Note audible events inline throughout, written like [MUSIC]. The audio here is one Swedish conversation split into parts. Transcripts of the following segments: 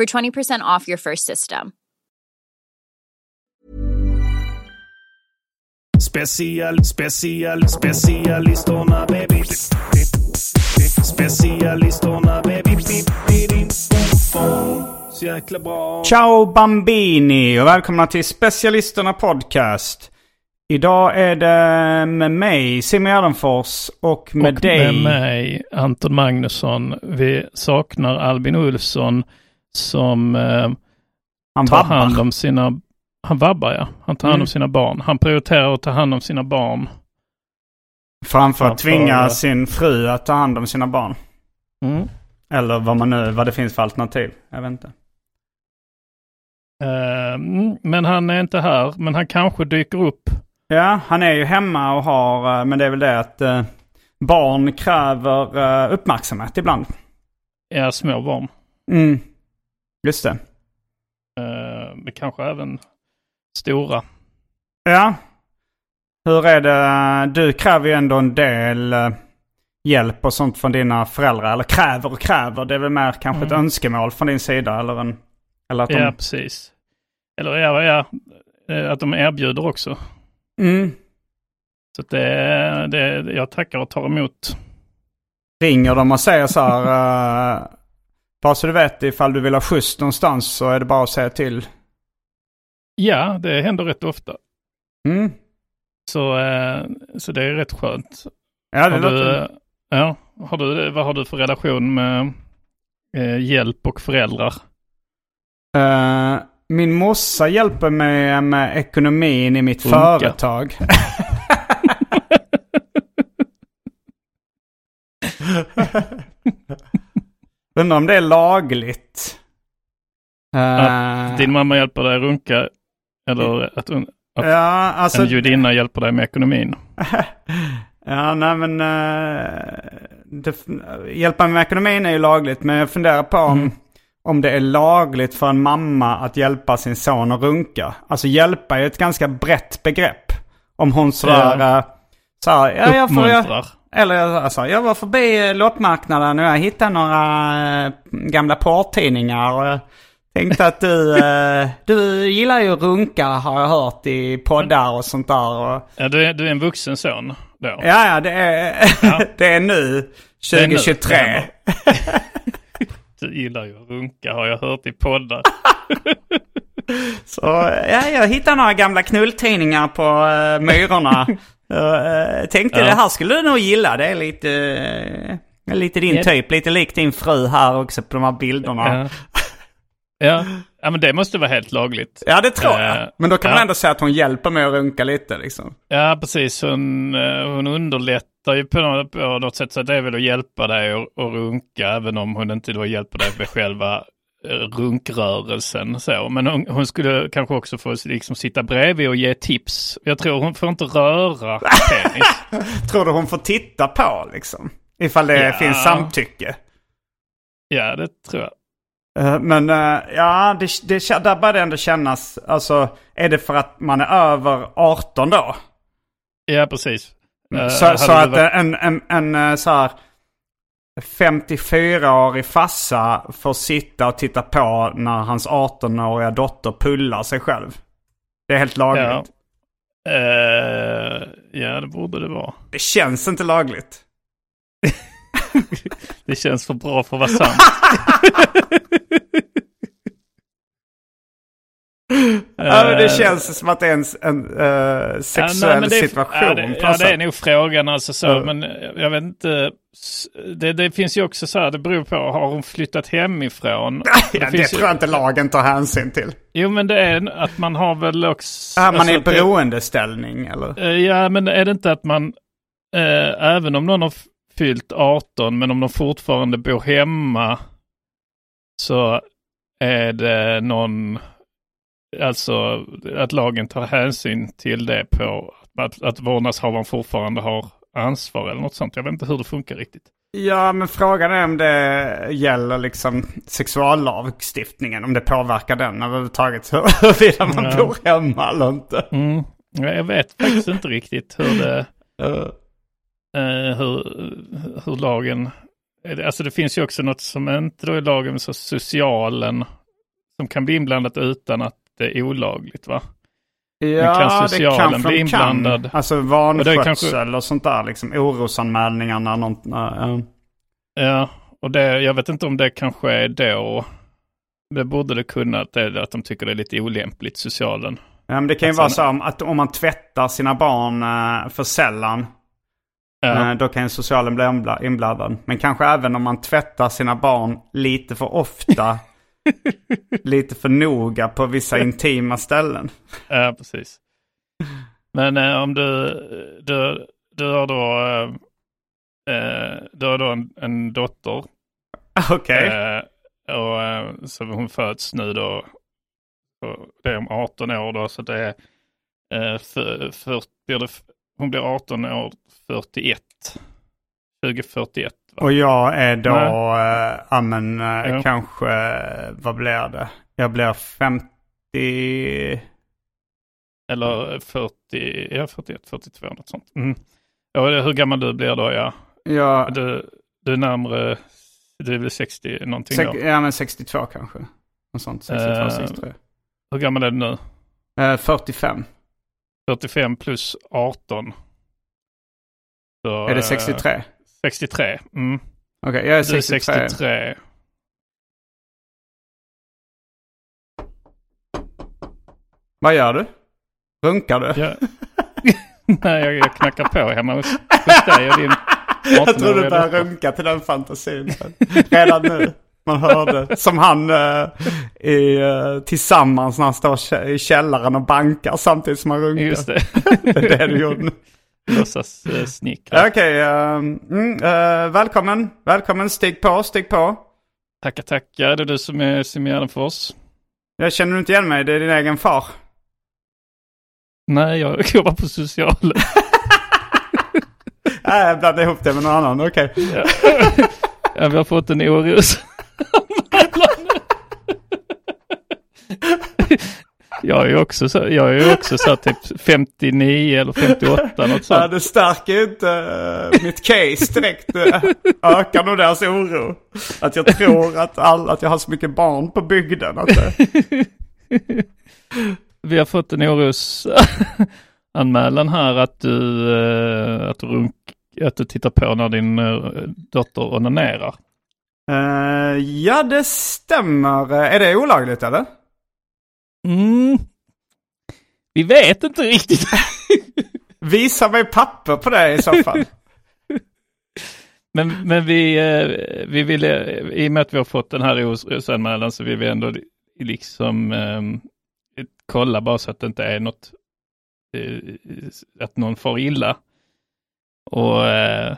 for 20% off your first system. Special, special, specialisterna baby. Specialisterna baby. Så jäkla bra. Ciao Bambini och välkomna till Specialisterna Podcast. Idag är det med mig, Simon Gärdenfors, och med och dig. med mig, Anton Magnusson. Vi saknar Albin Olsson som eh, Han tar vabbar. hand om sina... Han vabbar ja. Han tar hand Mm. om sina barn. Han prioriterar att ta hand om sina barn. Framför att tvinga sin fru att ta hand om sina barn. Mm. Eller vad, man nu, vad det finns för alternativ. Jag vet inte. Mm, men han är inte här. Men han kanske dyker upp. Ja, han är ju hemma och har, eh, men det är väl det att eh, barn kräver eh, uppmärksamhet ibland. Ja, små barn. Mm. Just det. Eh, men kanske även stora. Ja. Hur är det? Du kräver ju ändå en del eh, hjälp och sånt från dina föräldrar. Eller kräver och kräver. Det är väl mer kanske ett Mm. önskemål från din sida. Eller, en, eller att de... Ja, precis. Eller ja, ja, eh, att de erbjuder också. Mm. Så det, det, jag tackar och tar emot. Ringer de och säger så här. [LAUGHS] bara så du vet ifall du vill ha skjuts någonstans så är det bara att säga till. Ja, det händer rätt ofta. Mm. Så, eh, så det är rätt skönt. Ja, det Har du, låter... eh, ja, har du, vad har du för relation med eh, hjälp och föräldrar? Eh, min morsa hjälper mig med ekonomin i mitt Runka. företag. [LAUGHS] [LAUGHS] [LAUGHS] Undrar om det är lagligt. Eh, Att din mamma hjälper dig runka eller att, att ja, alltså... en judinna hjälper dig med ekonomin? [LAUGHS] ja, nej men... Uh, det, hjälpa med ekonomin är ju lagligt, men jag funderar på om, Mm. om det är lagligt för en mamma att hjälpa sin son att runka. Alltså hjälpa är ett ganska brett begrepp. Om hon sådär... Ja. Så här, ja, jag får, jag, eller alltså, jag var förbi eh, loppmarknaden och jag hittade några eh, gamla porrtidningar. Och jag tänkte att du, eh, [LAUGHS] du gillar ju runka har jag hört i poddar och sånt där. Och, Ja, du, är, du är en vuxen son då? Ja, ja, det är, [LAUGHS] nu. Det är nu, 2023. det är [LAUGHS] Du gillar ju runka har jag hört i poddar. Så ja, jag hittade några gamla knulltidningar på uh, Myrorna. Uh, tänkte Ja. det här skulle du nog gilla. Det är lite, eh, lite din Ja. typ. Lite lik din fru här också på de här bilderna. Ja. ja. ja, men det måste vara helt lagligt. Ja, det tror Eh, jag. Men då kan man ändå säga att hon hjälper mig att runka lite liksom. Ja, precis. Hon, eh, hon underlättar ju på något, på något sätt. Så det är väl att hjälpa dig att, runka, även om hon inte då hjälper dig med själva eh, runkrörelsen. Så. Men hon, hon skulle kanske också få liksom sitta bredvid och ge tips. Jag tror hon får inte röra [LAUGHS] penis. Tror du hon får titta på liksom? Ifall det Ja. finns samtycke. ja, det tror jag. Eh, Men eh, ja, det, det, där börjar det ändå kännas, alltså är det för att man är över 18 då? Ja, precis. Eh, Så, så att varit- eh, en, en, en eh, så här 54-årig farsa får sitta och titta på när hans 18-åriga dotter pullar sig själv. Det är helt lagligt. Ja. Eh, ja, det borde det vara. Det känns inte lagligt. [LAUGHS] Det känns för bra för att vara sant. [LAUGHS] [LAUGHS] Ja, men det Eh, känns som att det är en, en eh, sexuell nej, men det är- situation Ja, det, ja, det är nog frågan alltså så. Ja. Men jag vet inte. Det, det finns ju också så här, det beror på, har hon flyttat hemifrån? [LAUGHS] Ja, det finns ju- tror jag inte lagen tar hänsyn till. Jo, men det är att man har väl också... Ja, man alltså är i det- beroendeställning eller? Eh, Ja, men är det inte att man, eh, även om någon har fyllt 18, men om de fortfarande bor hemma, så är det någon, alltså att lagen tar hänsyn till det på att, att vårdnadshavaren fortfarande har ansvar eller något sånt. Jag vet inte hur det funkar riktigt. Ja, men frågan är om det gäller liksom sexuallagstiftningen. Om det påverkar den överhuvudtaget. [LAUGHS] Huruvida man Ja. bor hemma eller inte. Mm. Ja, Jag vet faktiskt inte riktigt hur det, Uh, hur, hur lagen... Alltså det finns ju också något som inte då är lagen, så socialen, som kan bli inblandat utan att det är olagligt va? ja, kan socialen kanske de kan. Alltså Och det vanskötsel kanske- och sånt där. Liksom orosanmälningar när någon... Uh, Ja, och det, jag vet inte om det kanske är då, det borde det kunna, att, det, att de tycker det är lite olämpligt, socialen. ja, men det kan ju Alltså, vara så om, att om man tvättar sina barn eh, för sällan. Eh, då kan ju socialen bli inbla- inblandad. Men kanske även om man tvättar sina barn lite för ofta. [LAUGHS] lite för noga på vissa intima ställen. ja precis. Men eh, om du, du, du har då, eh, eh, du har då en, en dotter Okej. Eh, och eh, så hon föds nu då, det är om 18 år då, så det är, för, för, blir det, hon blir 18 år 41. 2041. Och jag är då, äh, ja men äh, Ja. kanske, eh, vad blir det? Jag blir 50... Eller 40, ja 41, 42 något sånt. Mm. Ja, hur gammal du blir då ja. Ja, Du, du är närmare, du är väl 60 någonting sex, då. ja men 62 kanske. Något sånt, 62, Eh, 63. Hur gammal är du nu? Eh, 45. 45 plus 18. Så, Är det eh, 63? 63. Mm. Okej, jag är Du är 63. 63. Vad gör du? Runkar du? Ja. [LAUGHS] Nej, jag, jag knackar på hemma hos, hos dig och din [LAUGHS] Jag tror du 18-åriga börjar dotter. runka till den fantasin. Redan nu. Man hörde. Som han eh, i, eh, tillsammans när han står i källaren och bankar samtidigt som han runkar. Just det. [LAUGHS] det är det du gjorde nu. Låtsas eh, snickra. Okej, ehm, mm, eh, välkommen. Välkommen, stig på, stig på. Tackar, tackar. Det är du som är Simon Gärdenfors. Jag känner inte igen mig? Det är din egen far. Nej, jag [LAUGHS] jobbar på socialen. Nej, [LAUGHS] jag blandade ihop det med någon annan. Okej. Ja, [LAUGHS] vi har fått en orus. Jag är ju också så, jag är också så typ 59 eller 58 något Ja, sånt. det stärker ju inte eh, mitt case direkt. Ökar nog deras oro. Att jag tror att, all, att jag har så mycket barn på bygden. Att det, Vi har fått en orosanmälan här att du, eh, att, du runk, att du tittar på när din eh, dotter onanerar. Ja, det stämmer. Är det olagligt eller? Mm. Vi vet inte riktigt. [LAUGHS] Visa mig papper på det i så fall. [LAUGHS] Men, men vi, eh, vi ville, i och med att vi har fått den här orosanmälan så vill vi ändå liksom eh, kolla bara så att det inte är något, eh, att någon får illa. Och eh,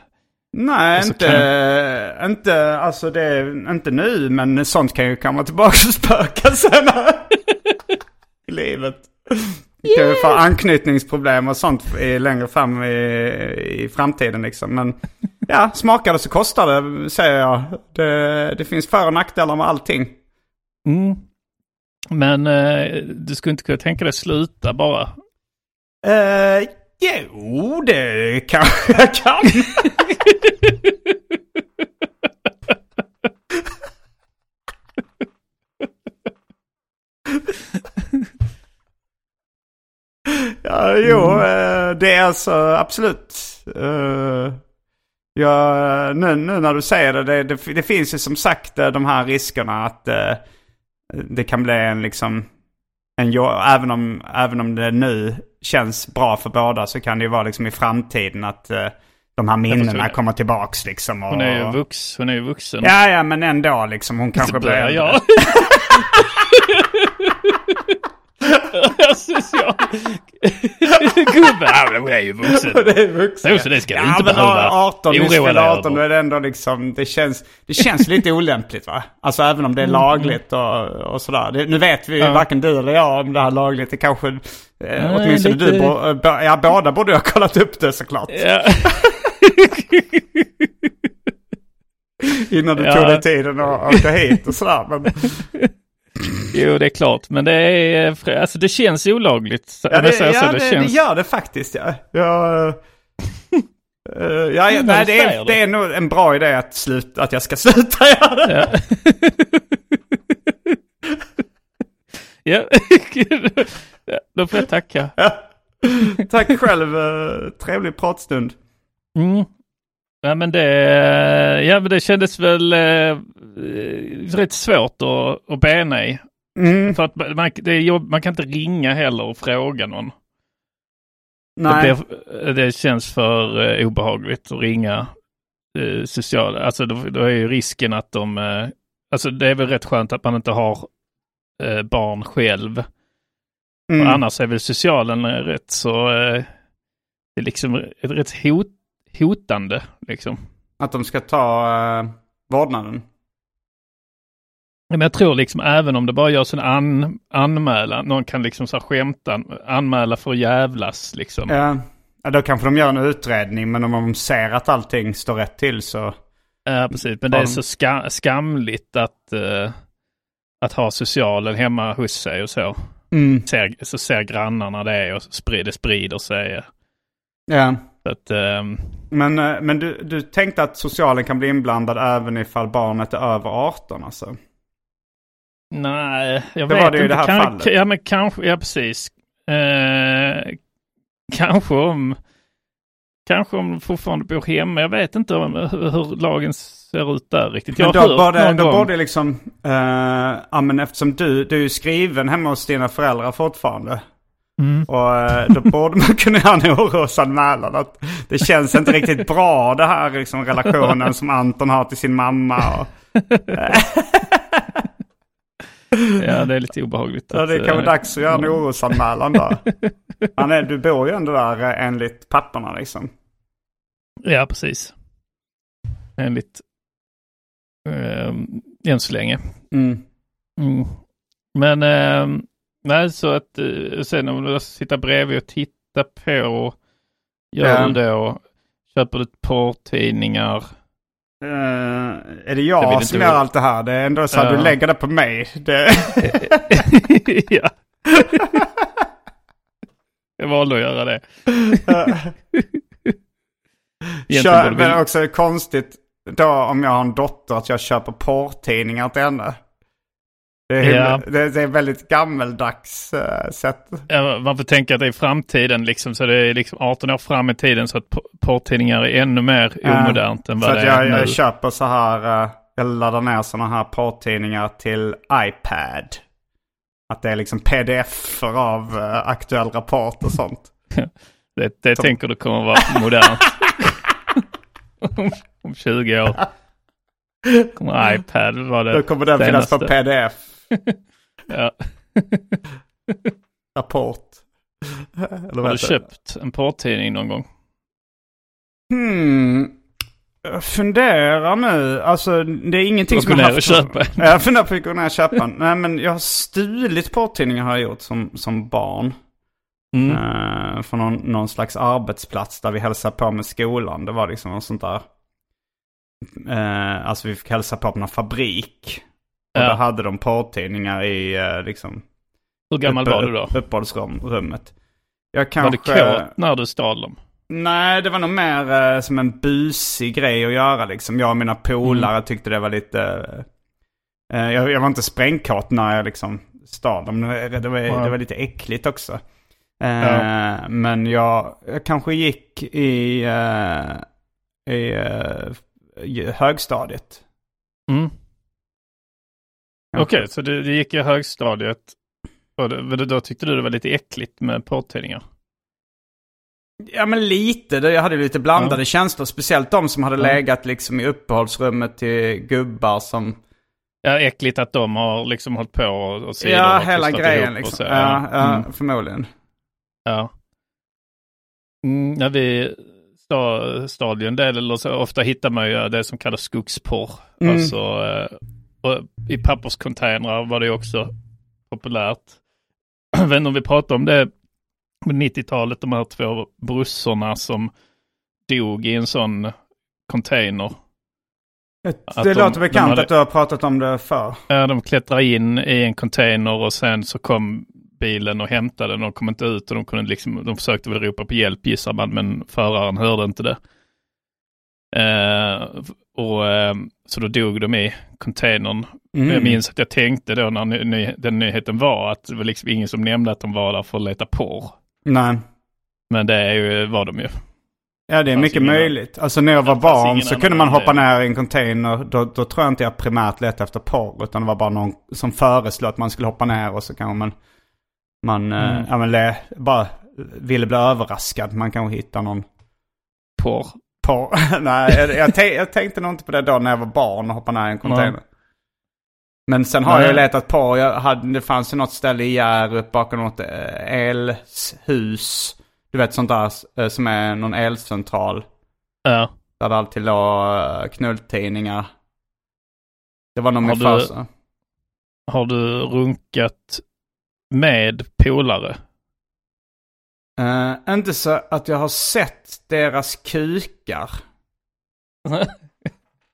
Nej, Och så inte, inte, alltså det inte nu, men sånt kan ju komma tillbaka och spöka senare livet. Det kan ju få anknytningsproblem och sånt i, längre fram i, i framtiden liksom. Men ja, smakar det så kostar det, säger jag. Det, det finns för och nackdelar med allting. Mm. Men eh, du skulle inte kunna tänka dig sluta bara? Uh, jo, det kanske jag kan. [LAUGHS] [LAUGHS] ja, jo, eh, det är alltså absolut. Uh, ja, nu, nu när du säger det, det, det, det finns ju som sagt eh, de här riskerna att det kan bli en liksom, en, även, om, även om det nu känns bra för båda så kan det ju vara liksom i framtiden att de här minnena kommer tillbaks liksom. Och, Hon är ju, vux, hon är ju vuxen. Ja, ja, men ändå liksom. Hon kanske blir äldre. jag. [LAUGHS] [LAUGHS] Social... Gubbe, ja, men hon är ju vuxen. Det är vuxen. Så det ska du ja, inte men behöva 18, oroa dig fyllda 18, över. då är det ändå liksom, det känns, det känns lite olämpligt va? Alltså även om det är lagligt och, och sådär. Det, nu vet vi ju Mm. Ja. varken du eller jag om det här är lagligt. Det kanske, eh, Nej, åtminstone lite- du, bo, bo, ja båda borde ha kollat upp det såklart. Ja. [LAUGHS] Innan du Ja. tog dig tiden och åkte hit och sådär. Men, Jo, det är klart. Men det, är, alltså, det känns olagligt. ja, det, säger så, ja det, det känns... gör det faktiskt ja. Jag, [LAUGHS] eh, eh, ja, ja, nej, det, är, det är nog en bra idé att, sluta, att jag ska [LAUGHS] sluta göra det. Ja. [LAUGHS] ja. Då får jag tacka. Tack själv, eh, trevlig pratstund. Mm. Ja men det, ja, men det kändes väl eh, rätt svårt att, att bena i. Mm. För att man, jobb, man kan inte ringa heller och fråga någon. Nej. Det, det känns för eh, obehagligt att ringa eh, sociala. Alltså då, då är ju risken att de, eh, alltså det är väl rätt skönt att man inte har eh, barn själv. Mm. Och annars är väl socialen eh, rätt så, eh, det är liksom ett rätt hot, hotande liksom. Att de ska ta uh, vårdnaden. Men jag tror liksom även om det bara görs en an, anmälan, någon kan liksom så här skämta, anmäla för att jävlas liksom. Ja. ja, då kanske de gör en utredning, men om de ser att allting står rätt till så... Ja, precis. Men det är så ska, skamligt att, eh, att ha socialen hemma hos sig och så. Mm. Ser, så ser grannarna det och sprider, sprider sig. Ja. Så att, ehm, Men, eh, men du, du tänkte att socialen kan bli inblandad även ifall barnet är över 18 alltså? nej, jag Det vet var det ju inte. det här kan, fallet. Ja, men kanske, ja precis. Eh, kanske om, kanske om de fortfarande bor hemma. Jag vet inte om, hur, hur lagen ser ut där riktigt. Jag Men då, borde, då gång. borde liksom... eh, ja men eftersom du, du är ju skriven hemma hos dina föräldrar fortfarande. Mm. Och eh, då borde man [LAUGHS] kunna göra en orosanmälan. Att det känns inte riktigt bra det här liksom, relationen som Anton har till sin mamma. Och, [LAUGHS] Ja, det är lite obehagligt. ja, det kan vara eh, dags att göra en orosanmälan där. Han är, du bor ju ändå där eh, enligt papporna liksom. Ja, precis. Enligt... Eh, än så länge. Mm. Mm. Men eh, nej, så att eh, sen om du sitter bredvid och titta på, gör Ja. du då, köper du porrtidningar. Eh, är det jag inte som vi- gör allt det här? Det är ändå så att Ja. du lägger det på mig. Det, [LAUGHS] ja. Jag valde att göra det. [LAUGHS] Kör, men också konstigt då om jag har en dotter att jag köper porrtidningar till henne. Det är, Ja. det, är väldigt gammeldags uh, sätt. Ja, Man får tänka att det är framtiden liksom, så det är liksom 18 år fram i tiden så att po- porrtidningar är ännu mer omodernt än Så vad det är jag, nu. jag köper så här, eh, jag laddar ner sådana här porrtidningar till iPad. Att det är liksom pdf av uh, aktuell rapport och sånt. [LAUGHS] Det, det Som- tänker du kommer vara modernt. [LAUGHS] om, om 20 år. [LAUGHS] Kommer iPad vara det Då kommer den finnas på senaste. pdf. [LAUGHS] Ja. Rapport. Eller Har du köpt en porrtidning någon gång? Hmm. Jag funderar nu, alltså det är ingenting som jag ner och köpa Jag funderar på att gå ner och köpa. Nej men jag har stulit porrtidningar har jag gjort som, som barn. Mm. Eh, från någon, någon slags arbetsplats där vi hälsade på med skolan. Det var liksom något sånt där. Eh, alltså vi fick hälsa på på någon fabrik. Och Ja. då hade de porrtidningar i eh, liksom Hur gammal var du då? uppehållsrummet. Jag Var kanske... det kåt när du stal dem? Nej, det var nog mer eh, som en busig grej att göra liksom. Jag och mina polare Mm. tyckte det var lite... eh, jag, jag var inte sprängkåt när jag liksom stal dem. Det, det, var, Ja. det var lite äckligt också. Eh, Ja. Men jag, jag kanske gick i, eh, i, eh, i högstadiet. Mm. Okej, så du, du gick i högstadiet. Och det, då tyckte du det var lite äckligt med porrtidningar? Ja men lite, Det- jag hade lite blandade Ja. känslor. Speciellt de som hade Ja. legat liksom i uppehållsrummet till gubbar som... Ja, äckligt att de har liksom hållit på och, och Ja, har hela grejen och liksom. så, ja, ja Mm. förmodligen. Ja. Mm, när vi sta- stadien en del, eller så ofta hittar man ju det som kallas skogsporr. Mm. Alltså, eh, och i papperscontainrar var det också populärt. Jag vet inte om vi pratade om det på 90-talet, de här två brussorna som dog i en sån container. Att det de- låter bekant de hade- att du har pratat om det förr. Ja, de klättrade in i en container och sen så kom bilen och hämtade den och kom inte ut och de kunde liksom, de försökte väl ropa på hjälp gissar man, men föraren hörde inte det. Eh, och eh, så då dog de i containern. Mm. Jag minns att jag tänkte då när ny, ny, den nyheten var att det var liksom ingen som nämnde att de var där för att leta porr. Nej. Men det är ju, var de ju. Ja det är mycket ingen- möjligt. Alltså när jag var barn så kunde man hoppa ner i en container. Då, då tror jag inte jag primärt letade efter porr. Utan det var bara någon som föreslog att man skulle hoppa ner och så kanske man, man eh, Mm. ja, men le, bara ville bli överraskad. Man kanske hittar någon Porr. Porr. [LAUGHS] Nej, jag, jag, jag tänkte nog inte på det då när jag var barn och hoppade ner i en container. Nej. Men sen har Nej. jag ju letat på, jag hade, det fanns ju något ställe i Hjärup bakom något eh, elhus. Du vet sånt där eh, som är någon elcentral. Ja. Där det alltid låg eh, knulltidningar. Det var nog min farsa. Har du runkat med polare? Uh, inte så att jag har sett deras kukar. [LAUGHS]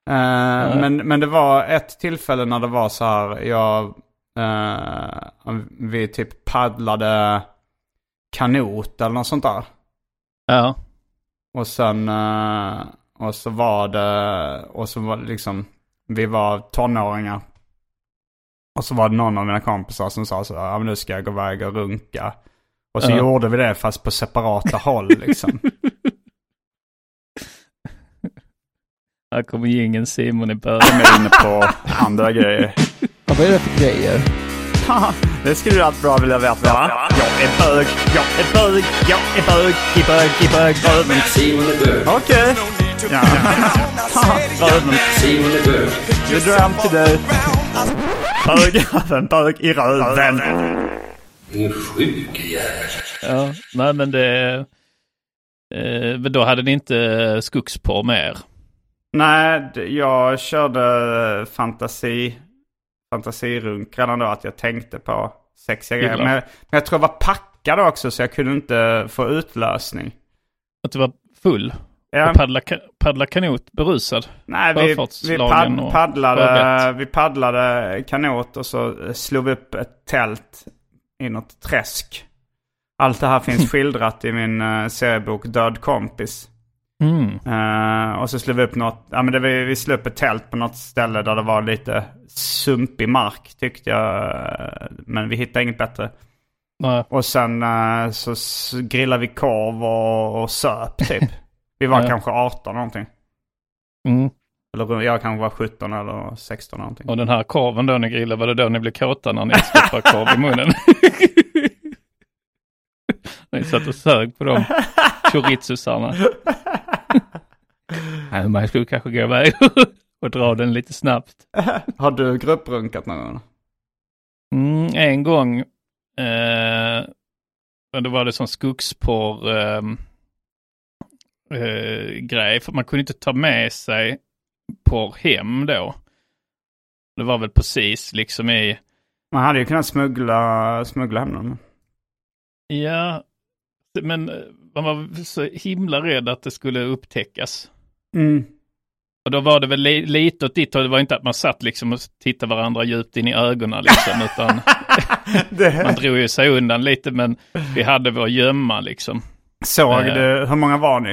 Eh, men, men det var ett tillfälle när det var så här, jag, eh, vi typ paddlade kanot eller något sånt där. Ja. Och sen, och så var det, och så var det liksom, vi var tonåringar. Och så var det någon av mina kompisar som sa så ja men nu ska jag gå iväg och runka. Och så Ja. gjorde vi det fast på separata håll liksom. [LAUGHS] Här kommer gingen Simon i början. Jag är inne på andra grejer. Ja, vad är det för grejer? [LAUGHS] det skulle du alltid bra vilja veta va? Jag är bög, jag är bög, jag är bög, i bög, i bög, röven. Simon är bög. Okej. Ja. [LAUGHS] Röven. Simon är bög. Vi dröm till dig. Bög, röven, bög i röven. Ingen sjuk jävel. Ja, nej men det... Eh, men då hade ni inte skogsporr med er? Nej, jag körde fantasi, fantasirunk redan då att jag tänkte på sexiga grejer. Men, men jag tror jag var packad också så jag kunde inte få utlösning. Att du var full? Ja, Och paddla, paddla kanot berusad? nej, vi, vi sjöfartslagen pad, och paddlade, vi paddlade kanot och så slog vi upp ett tält i något träsk. Allt det här finns [LAUGHS] skildrat i min uh, seriebok Död kompis. Mm. Eh, och så slog vi upp något, ja men det, vi, vi slog upp ett tält på något ställe där det var lite sumpig mark tyckte jag. eh, Men vi hittade inget bättre. Nej. Och sen eh, så grillade vi korv och, och söp typ. [LAUGHS] Vi var kanske 18 någonting. Mm. Eller jag kanske var 17 eller 16 någonting. Och den här korven då ni grillade, var det då ni blev kåta när ni stoppade korv i munnen? [LAUGHS] ni satt och sög på de chorizosarna. [LAUGHS] Nej, man skulle kanske gå iväg [LAUGHS] och dra den lite snabbt. Har du grupprunkat någon gång? Mm, en gång, eh, då var det som skogsporr, eh, eh, grej. För man kunde inte ta med sig porr hem då. Det var väl precis liksom i... Man hade ju kunnat smuggla, smuggla hem dem. Ja, men eh, man var så himla rädd att det skulle upptäckas. Mm. Och då var det väl li lite åt ditt håll. Det var inte att man satt liksom och tittade varandra djupt in i ögonen liksom. [LAUGHS] utan man drog ju sig undan lite men vi hade vår gömma liksom. Såg Eh. du, hur många var ni?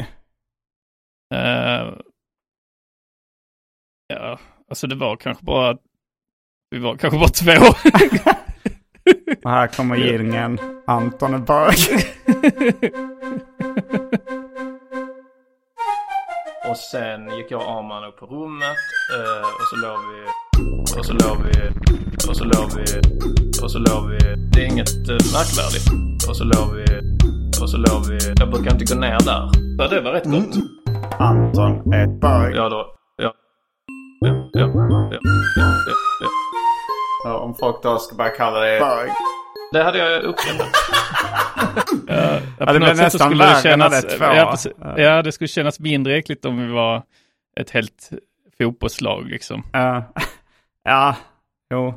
Eh, ja, alltså det var kanske bara, vi var kanske bara två. [LAUGHS] Och här kommer gillingen. Anton är bög. [LAUGHS] Och sen gick jag och Arman upp på rummet eh, och så låg vi och så låg vi och så låg vi och så låg vi. Det är inget eh, märkvärdigt. Och så låg vi och så låg vi. Jag brukar inte gå ner där. Ja, det var rätt gott. Anton är bög. Ja då. Ja. Ja, ja, ja, Om folk då ska börja kalla dig bög. Det hade jag uppskattat. [LAUGHS] ja, det något blev nästan skulle det värre när kännas, det två. ja, precis. ja, det skulle kännas mindre äckligt om vi var ett helt fotbollslag liksom. Ja, [LAUGHS] ja, jo,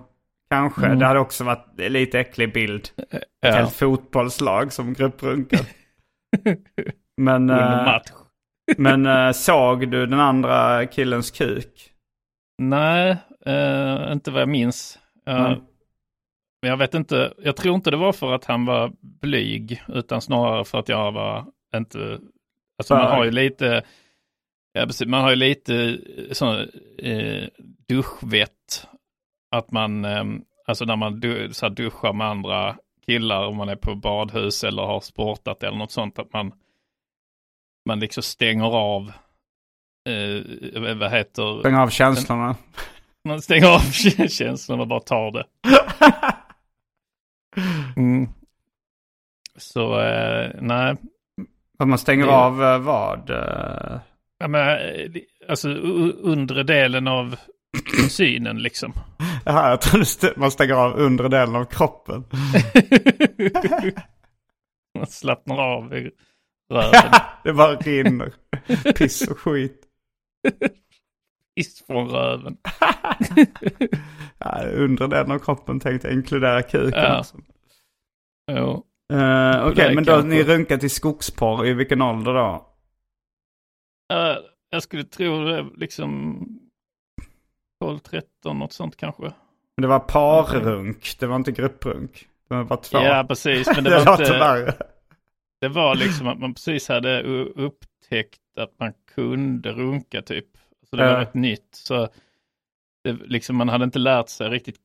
kanske. Mm. Det hade också varit lite äcklig bild. Ett Ja, helt fotbollslag som grupprunkar. [LAUGHS] Men, match. men eh, såg du den andra killens kuk? Nej, eh, inte vad jag minns. Eh. Men jag vet inte, jag tror inte det var för att han var blyg, utan snarare för att jag var inte, alltså man har ju lite, ja, precis, man har ju lite eh, sån eh, duschvett. Att man, eh, alltså när man du, så här, duschar med andra killar, om man är på badhus eller har sportat eller något sånt, att man, man liksom stänger av, eh, vad heter, Stäng av känslorna. man stänger av [LAUGHS] känslan och bara tar det. [LAUGHS] Mm. Så eh, nej, Att man stänger Det- av eh, vad? eh? ja, men, eh, alltså undre delen av [CLEARS THROAT] synen liksom. Jaha, jag trodde st- man stänger av undre delen av kroppen. [LAUGHS] Man slappnar av i röven. det bara rinner. Piss och skit. [LAUGHS] Piss från röven. [LAUGHS] Ja, undre delen av kroppen tänkte jag inkludera kuken Ja. också. Jo. Eh, Okej, Det men då kanske. ni runkat i skogsporr. I vilken ålder då? Eh, jag skulle tro det liksom 12-13 något sånt kanske. Men det var parrunk, det var inte grupprunk. Det var två. Ja precis, men [LAUGHS] det det var inte... värre. Det var liksom att man precis hade upptäckt att man kunde runka typ. Så det var Ja. rätt nytt. Så det, liksom, man hade inte lärt sig riktigt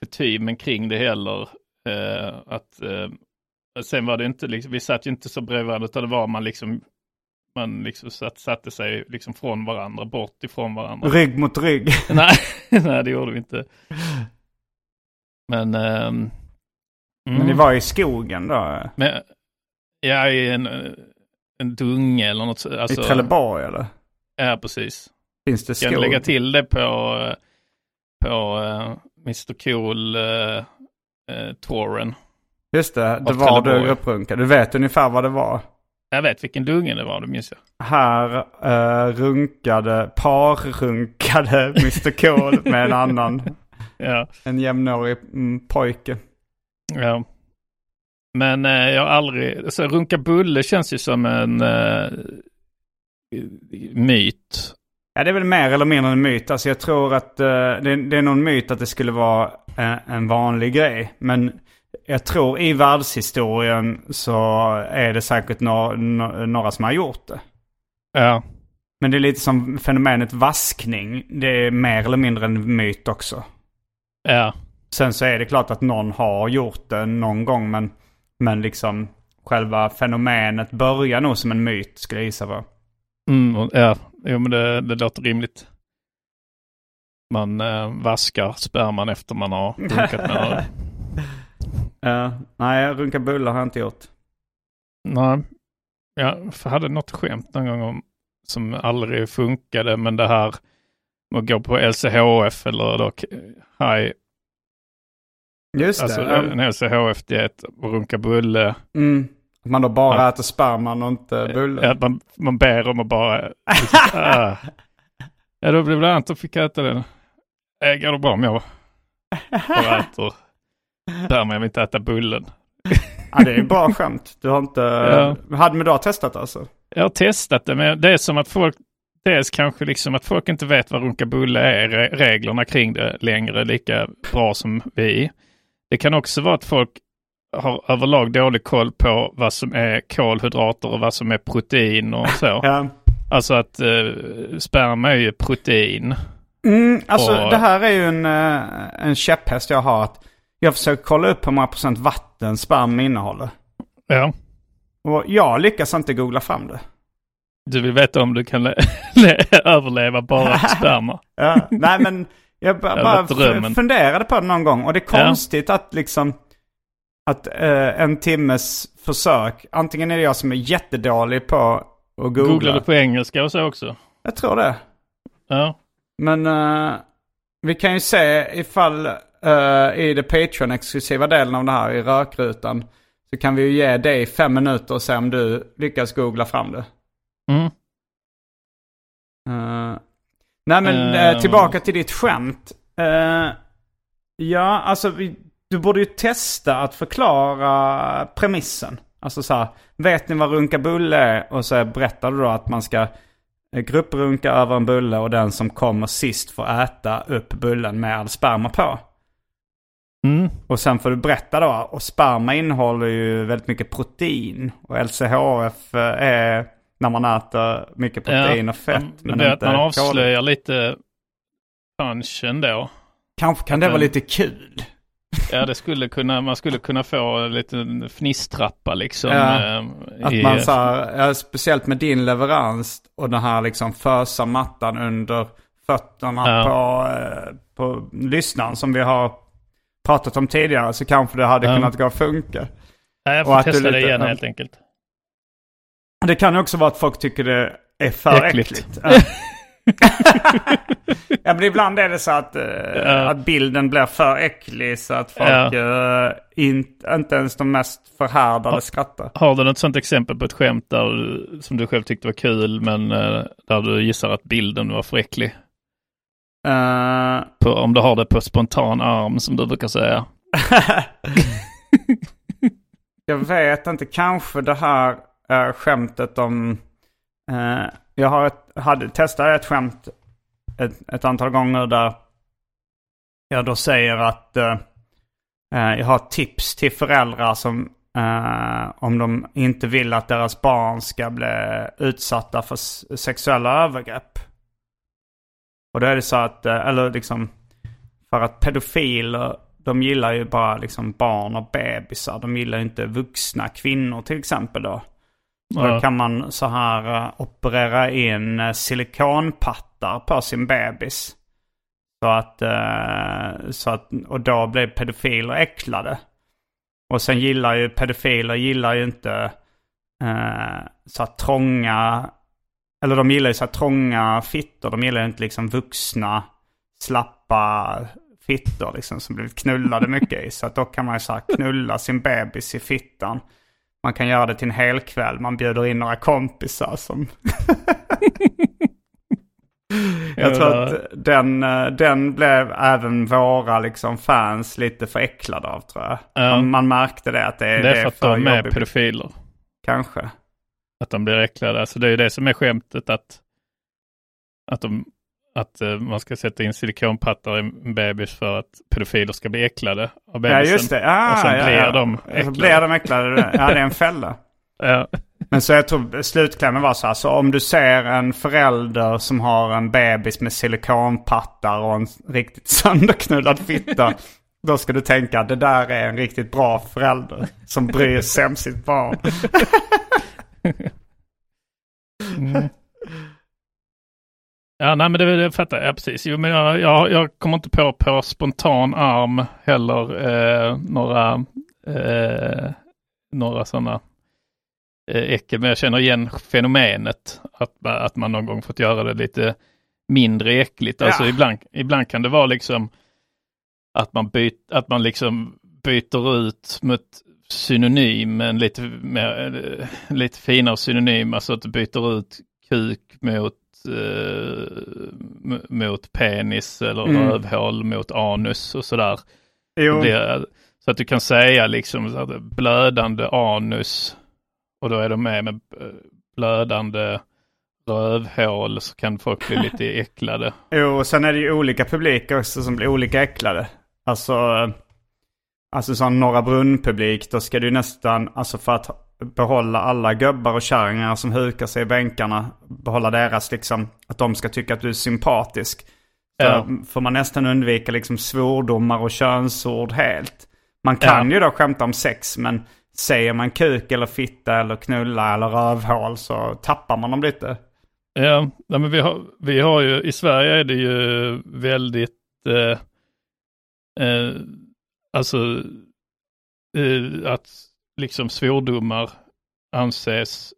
kutymen kring det heller. Eh, att, eh, sen var det inte, liksom, vi satt ju inte så bredvid varandra utan det var man liksom, man liksom satt, satte sig liksom från varandra, bort ifrån varandra. Rygg mot rygg. [LAUGHS] nej, nej, det gjorde vi inte. Men, ehm, Men ni mm. var i skogen då? Men, ja, i en, eh, en dunge eller något. så- Alltså, I Trelleborg eller? Ja, precis. Finns det skog? jag lägga till det på, eh, på uh, Mr Cool uh, touren. Just det, det var du grupprunkade. Du vet ungefär vad det var. Jag vet vilken dunge det var, det minns jag. Här eh, runkade, parrunkade [LAUGHS] Mr Cool med en annan. Ja, En jämnårig mm, pojke. ja. Men eh, jag har aldrig, så runka bulle känns ju som en eh, myt. Ja, det är väl mer eller mindre en myt. Alltså jag tror att eh, det, det är någon myt att det skulle vara en, en vanlig grej. Men jag tror i världshistorien så är det säkert no, no, några som har gjort det. Ja, Men det är lite som fenomenet vaskning. Det är mer eller mindre en myt också. ja, Sen så är det klart att någon har gjort det någon gång. Men, men liksom själva fenomenet börjar nog som en myt skulle jag gissa på. mm, ja. Jo, men det, det låter rimligt. Man eh, vaskar sperman efter man har runkat med. [LAUGHS] Ja, nej, runka bullar har jag inte gjort. Nej, jag hade något skämt någon gång om, som aldrig funkade, men det här att gå på LCHF eller då high, Just alltså det. en LCHF-diet och runka bulle. Mm. Att man då bara Ja. äter sperman och inte bullen. Att man, man ber om att bara... Liksom, [LAUGHS] ah. Ja, då blev det Anton fick äta den. Äh, går det bra om jag bara äter men jag vill inte äta bullen. Ja, det är bra skämt. Du har inte... Ja. Hade du testat alltså? Jag har testat det, men det är som att folk, dels kanske liksom att folk inte vet vad runka bulle är, re- reglerna kring det längre lika bra som vi. Det kan också vara att folk har överlag dålig koll på vad som är kolhydrater och vad som är protein och så. Ja. Alltså att eh, sperma är ju protein. Mm, alltså Och- det här är ju en, eh, en käpphäst jag har. att Jag försöker kolla upp hur många procent vatten sperma innehåller. Ja. Och jag lyckas inte googla fram det. Du vill veta om du kan le- le- [LAUGHS] överleva bara [LAUGHS] sperma. Ja, nej men jag bara funderade på det någon gång. Och det är Ja. konstigt att liksom att eh, en timmes försök, antingen är det jag som är jättedålig på att googla. Googlar du på engelska och så också? Jag tror det. Ja. Men eh, vi kan ju se ifall eh, i det Patreon-exklusiva delen av det här i rökrutan så kan vi ju ge dig fem minuter och se om du lyckas googla fram det. Mm. Nej men eh, tillbaka till ditt skämt. Eh, ja, alltså vi, du borde ju testa att förklara premissen. Alltså så här, vet ni vad runka bulle är? Och så berättar du då att man ska eh, grupprunka över en bulle och den som kommer sist får äta upp bullen med all sperma på. Mm. Och sen får du berätta då, och sperma innehåller ju väldigt mycket protein. Och LCHF är när man äter mycket protein och fett. Det blir att man avslöjar lite punchen då. Kanske kan det vara lite kul. Ja, det skulle kunna, man skulle kunna få en liten fnisstrappa liksom. Ja, eh, Att i- man så här, ja, speciellt med din leverans och den här liksom fösa mattan under fötterna Ja. på, eh, på lyssnaren som vi har pratat om tidigare så kanske det hade Ja. kunnat gå att funka. Nej, jag och får att du testa det lite- igen ja. helt enkelt. Det kan ju också vara att folk tycker det är för Äckligt. äckligt. Ja. [LAUGHS] ja men ibland är det så att, eh, Ja. att bilden blir för äcklig så att folk eh, inte, inte ens de mest förhärdade skrattar. Har du något sånt exempel på ett skämt där, du- som du själv tyckte var kul men eh, där du gissar att bilden var för äcklig? Eh, På, om du har det på spontan arm som du brukar säga. [LAUGHS] jag vet inte, kanske det här uh, skämtet om... Uh, jag har ett, hade, testade ett skämt ett, ett antal gånger där jag då säger att uh, jag har tips till föräldrar som om de inte vill att deras barn ska bli utsatta för sexuella övergrepp. Och då är det så att, eller liksom för att pedofiler, de gillar ju bara liksom barn och bebisar. De gillar ju inte vuxna kvinnor till exempel då. Och Då Ja. kan man så här eh, operera in eh, silikonpattar på sin bebis. Så att, eh, så att, och då blir pedofiler äcklade. Och sen gillar ju pedofiler gillar ju inte så här trånga, eller de gillar ju så här trånga fittor. De gillar ju inte liksom vuxna, slappa fittor liksom som blivit knullade mycket i. Så att då kan man ju så här knulla sin bebis i fittan. Man kan göra det till en hel kväll. Man bjuder in några kompisar som... [LAUGHS] Jag tror att den, eh, den blev även våra liksom fans lite för äcklade av tror jag. Ja. Man, man märkte det att det, Det är för att de är jobbigt. pedofiler. Kanske. Att de blir äcklade. Alltså det är ju det som är skämtet att, att, de, att eh, man ska sätta in silikonpattar i en bebis för att pedofiler ska bli äcklade av bebisen. Ja just det. Ah, och sen ja, blir ja. de Så äcklade. blir de äcklade. Ja det är en fälla. [LAUGHS] Ja. Men så jag tror slutklämmen var så här. Så om du ser en förälder som har en bebis med silikonpattar och en riktigt [LAUGHS] sönderknullad fitta. Då ska du tänka att det där är en riktigt bra förälder som bryr sig om sitt barn. [LAUGHS] Mm. Ja, nej men det, det fattar jag ja, precis. Jo, men jag, jag, jag kommer inte på på spontan arm heller eh, några, eh, några sådana eh, äckel. Men jag känner igen fenomenet att, att man någon gång fått göra det lite mindre äckligt. Alltså Ja. ibland, ibland kan det vara liksom att man, byt, att man liksom byter ut mot synonym, en lite, mer, eh, lite finare synonym, alltså att du byter ut kuk mot, mot penis eller Mm. rövhål mot anus och sådär. Det Så att du kan säga liksom blödande anus och då är de med med eh, blödande rövhål så kan folk bli lite [LAUGHS] äcklade. Jo, och sen är det ju olika publiker också som blir olika äcklade. Alltså, eh, alltså sån Norra Brunn-publik, då ska du nästan, alltså för att behålla alla gubbar och kärringar som hukar sig i bänkarna, behålla deras liksom, att de ska tycka att du är sympatisk. Ja. får man nästan undvika liksom svordomar och könsord helt. Man kan Ja. ju då skämta om sex, men säger man kuk eller fitta eller knulla eller rövhål så tappar man dem lite. Ja, nej, men vi har, vi har ju, i Sverige är det ju väldigt, eh, eh, alltså eh, att liksom svordomar anses,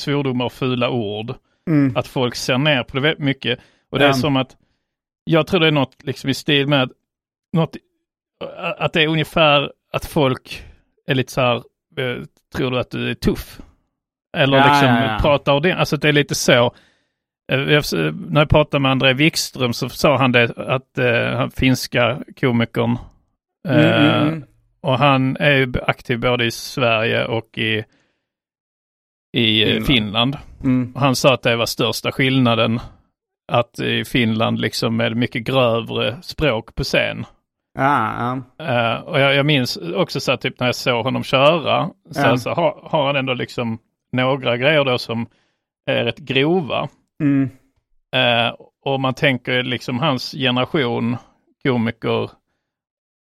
svordomar och fula ord, Mm. att folk ser ner på det väldigt mycket. Och det är som att, jag tror det är något liksom i stil med något, att det är ungefär att folk är lite så här, eh, tror du att du är tuff? Eller Ja, liksom ja, ja. pratar ordentligt, alltså det är lite så. Eh, jag- När jag pratade med André Wikström så sa han det att eh, han finska komikern Mm, eh, mm, mm. Och han är aktiv både i Sverige och i, i Finland. Finland. Finland. Mm. Han sa att det var största skillnaden. Att i Finland liksom är det mycket grövre språk på scen. Ja, ja. Eh, och jag, jag minns också så här, typ när jag såg honom köra. Så, Ja. så har, har han ändå liksom några grejer då som är rätt grova. Mm. Eh, och man tänker liksom hans generation komiker.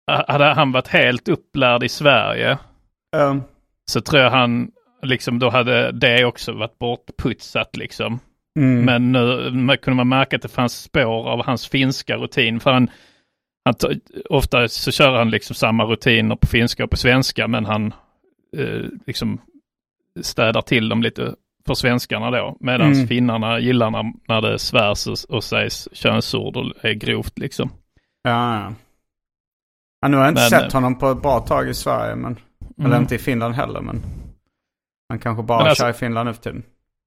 Hade han varit helt upplärd i Sverige Um, så tror jag han liksom då hade det också varit bortputsat liksom. mm. Men nu kunde man märka att det fanns spår av hans finska rutin. För han, han ofta så kör han liksom samma rutiner på finska och på svenska men han eh, liksom städar till dem lite för svenskarna då. Medan Mm. finnarna gillar när, när det svärs och, och sägs könsord och är grovt liksom. Ja, Nu har jag inte Men, sett eh, honom på ett bra tag i Sverige. Men, Eller Mm. inte i Finland heller. Men han kanske bara Men alltså- kör i Finland nu för tiden.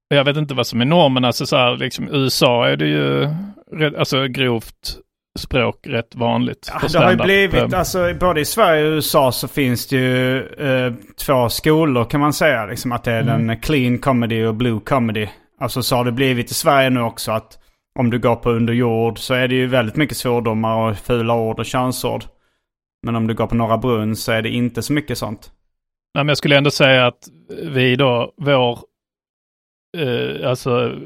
Jag vet inte vad som är normen, alltså så här, liksom USA är det ju alltså grovt språk rätt vanligt. Ja, det har ju blivit, alltså både i Sverige och USA så finns det ju eh, två skolor kan man säga. Liksom att det är Mm. den clean comedy och blue comedy. Alltså så har det blivit i Sverige nu också att om du går på underjord så är det ju väldigt mycket svordomar och fula ord och könsord. Men om du går på Norra Brunn så är det inte så mycket sånt. Nej, men jag skulle ändå säga att vi då, vår, eh, alltså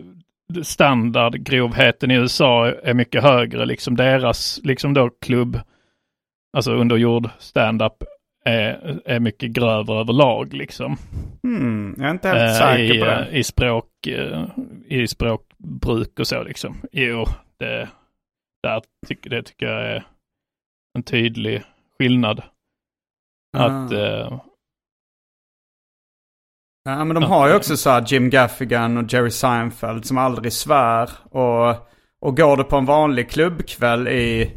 standardgrovheten i USA är mycket högre. Liksom deras, liksom då klubb, alltså underjord standup är, är mycket grövre överlag liksom. Hmm, jag är inte helt Eh, säker i, på det. eh, I språk, eh, i språkbruk och så liksom. Jo, det, där tycker, det tycker jag är en tydlig skillnad. Att, Ah. eh, Ja men de har ju också så här Jim Gaffigan och Jerry Seinfeld som aldrig svär. Och, och går du på en vanlig klubbkväll i,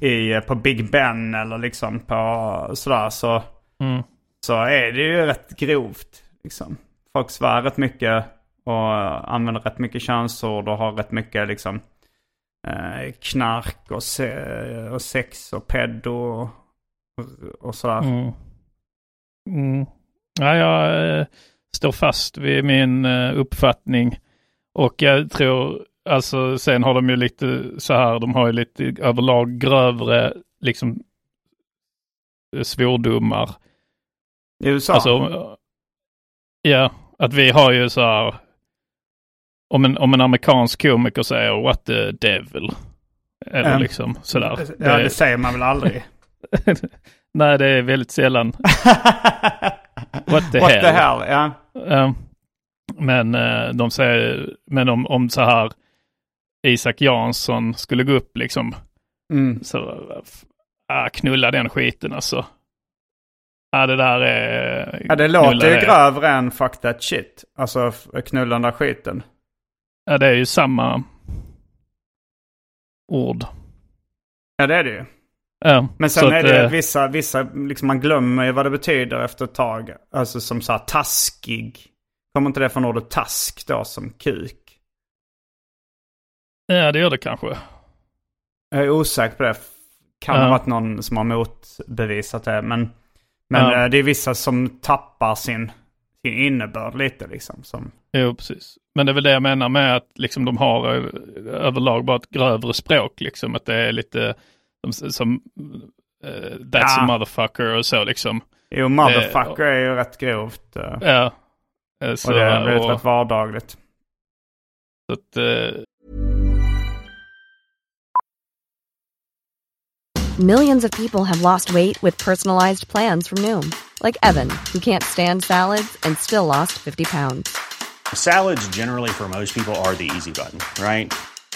i, på Big Ben eller liksom på sådär så, mm. så är det ju rätt grovt. Liksom. Folk svär rätt mycket och använder rätt mycket könsord och har rätt mycket liksom eh, knark och, se, och sex och pedo och, sådär. Mm. Mm. Ja, jag eh, står fast vid min eh, uppfattning. Och jag tror, alltså sen har de ju lite så här, de har ju lite överlag grövre liksom svordomar. I USA? Alltså, ja, att vi har ju så här, om en, om en amerikansk komiker säger what the devil. Eller Mm. liksom sådär. ja Det- det säger man väl aldrig. Nej, det är väldigt sällan. [LAUGHS] What the What hell? the hell, ja. Eh, men eh, de säger, men om, om så här Isak Jansson skulle gå upp liksom, Mm. så ah, knulla den skiten alltså. Ja, det där är... Ja, det låter ju grövre än fuck that shit. Alltså knulla den där skiten. Ja, det är ju samma ord. Ja, det är det ju. Ja, Men sen är det eh, att vissa, vissa liksom man glömmer ju vad det betyder efter ett tag. Alltså som så här taskig. Kommer inte det från ordet task då som kuk? Ja, det gör det kanske. Jag är osäker på det. Kan Ja. ha varit någon som har motbevisat det. Men, men Ja. eh, det är vissa som tappar sin, sin innebörd lite liksom. Som, Jo, precis. Men det är väl det jag menar med att liksom de har överlag bara ett grövre språk. Liksom. Att det är lite som eh, That's Ja. a motherfucker och så liksom. jo, motherfucker är ju rätt grovt. eh, Ja. Eh, Så, och det är väldigt och- rätt vardagligt. så att, eh, Millions of people have lost weight with personalized plans from Noom, like Evan, who can't stand salads and still lost 50 pounds. Salads, generally, for most people, are the easy button, right?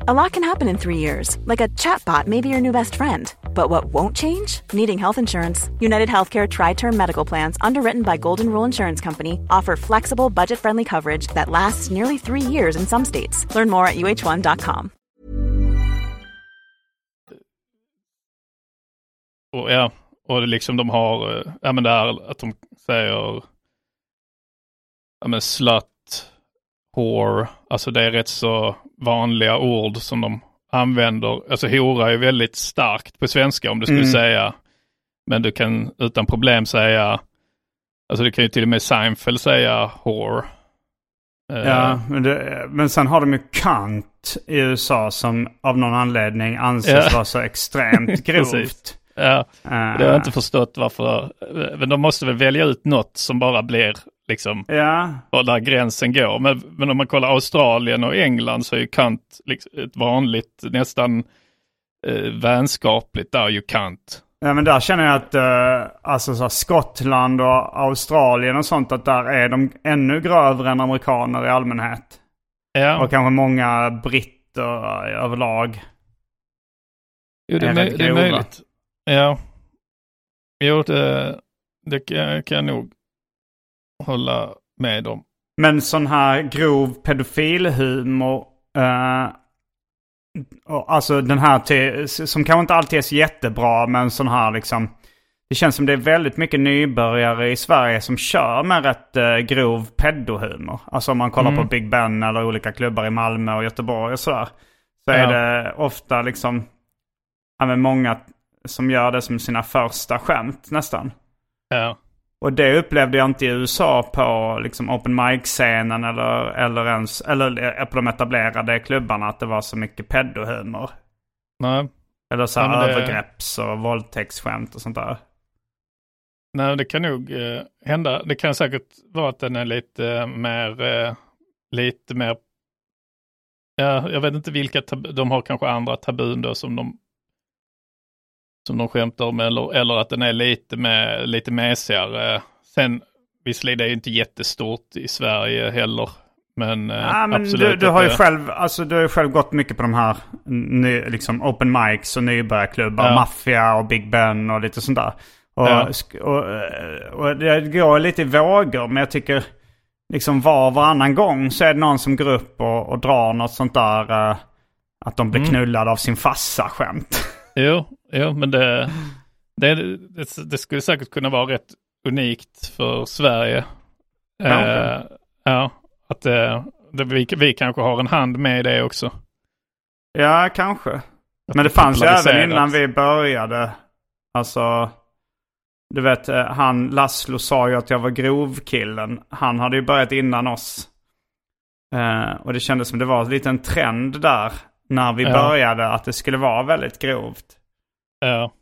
A lot can happen in three years, like a chatbot may be your new best friend. But what won't change? Needing health insurance. United Healthcare Tri Term Medical Plans, underwritten by Golden Rule Insurance Company, offer flexible, budget friendly coverage that lasts nearly three years in some states. Learn more at uh1.com. och, ja, och liksom de har, eh, ja men det att de säger, ja men slut, whore, alltså det är rätt så vanliga ord som de använder. Alltså hora är väldigt starkt på svenska om du skulle Mm. säga, men du kan utan problem säga, alltså du kan ju till och med Seinfeld säga whore. Eh, Ja, men, det, men sen har de ju kant i USA som av någon anledning anses Ja. vara så extremt [LAUGHS] grovt. Ja, Eh, det har jag inte förstått varför. Men de måste väl välja ut något som bara blir liksom Ja, var där gränsen går. Men, men om man kollar Australien och England så är ju kant liksom ett vanligt, nästan eh, vänskapligt där ju kant. ja, men där känner jag att eh, alltså så Skottland och Australien och sånt, att där är de ännu grövre än amerikaner i allmänhet. Ja, Och kanske många britter överlag. jo, det, är, är det är möjligt. Ja, jo, det, det kan, jag nog hålla med om. Men sån här grov pedofilhumor. Eh, och alltså den här till, som kanske inte alltid är så jättebra men sån här liksom. Det känns som det är väldigt mycket nybörjare i Sverige som kör med rätt eh, grov pedohumor. Alltså om man kollar Mm. på Big Ben eller olika klubbar i Malmö och Göteborg och sådär. Så är Ja. det ofta liksom, ja men många som gör det som sina första skämt nästan. Ja, Och det upplevde jag inte i USA på liksom open mic-scenen eller, eller ens eller eh, på de etablerade klubbarna att det var så mycket pedohumor. nej. Eller så här det- övergrepps och våldtäktsskämt och sånt där. Nej, det kan nog eh, hända. Det kan säkert vara att den är lite eh, mer, eh, lite mer, ja, jag vet inte vilka, tab- de har kanske andra tabun då som de, som de skämtar om eller, eller att den är lite, med, lite mesigare. Sen, visserligen det är inte jättestort i Sverige heller, men, eh, Ja, men absolut. du, du, har ju det- själv, alltså, du har själv gått mycket på de här ny, liksom open mics och nybörjarklubbar. Ja. Maffia och Big Ben och lite sånt där. Och, Ja. och, eh, och det går lite i vågor men jag tycker liksom var och varannan gång så är det någon som går upp och, och drar något sånt där. eh, att de blir Mm. knullade av sin farsa skämt. [LAUGHS] Jo, jo men det, det, det, det skulle säkert kunna vara rätt unikt för Sverige. Ja, okej. Eh, ja, att eh, det, vi, vi kanske har en hand med i det också. Ja, kanske. Att Men det fanns ju även innan vi började. Alltså, Du vet, eh, han Laszlo sa ju att jag var grovkillen. Han hade ju börjat innan oss. Eh, och det kändes som det var en liten trend där. När vi Ja. började att det skulle vara väldigt grovt. Ja.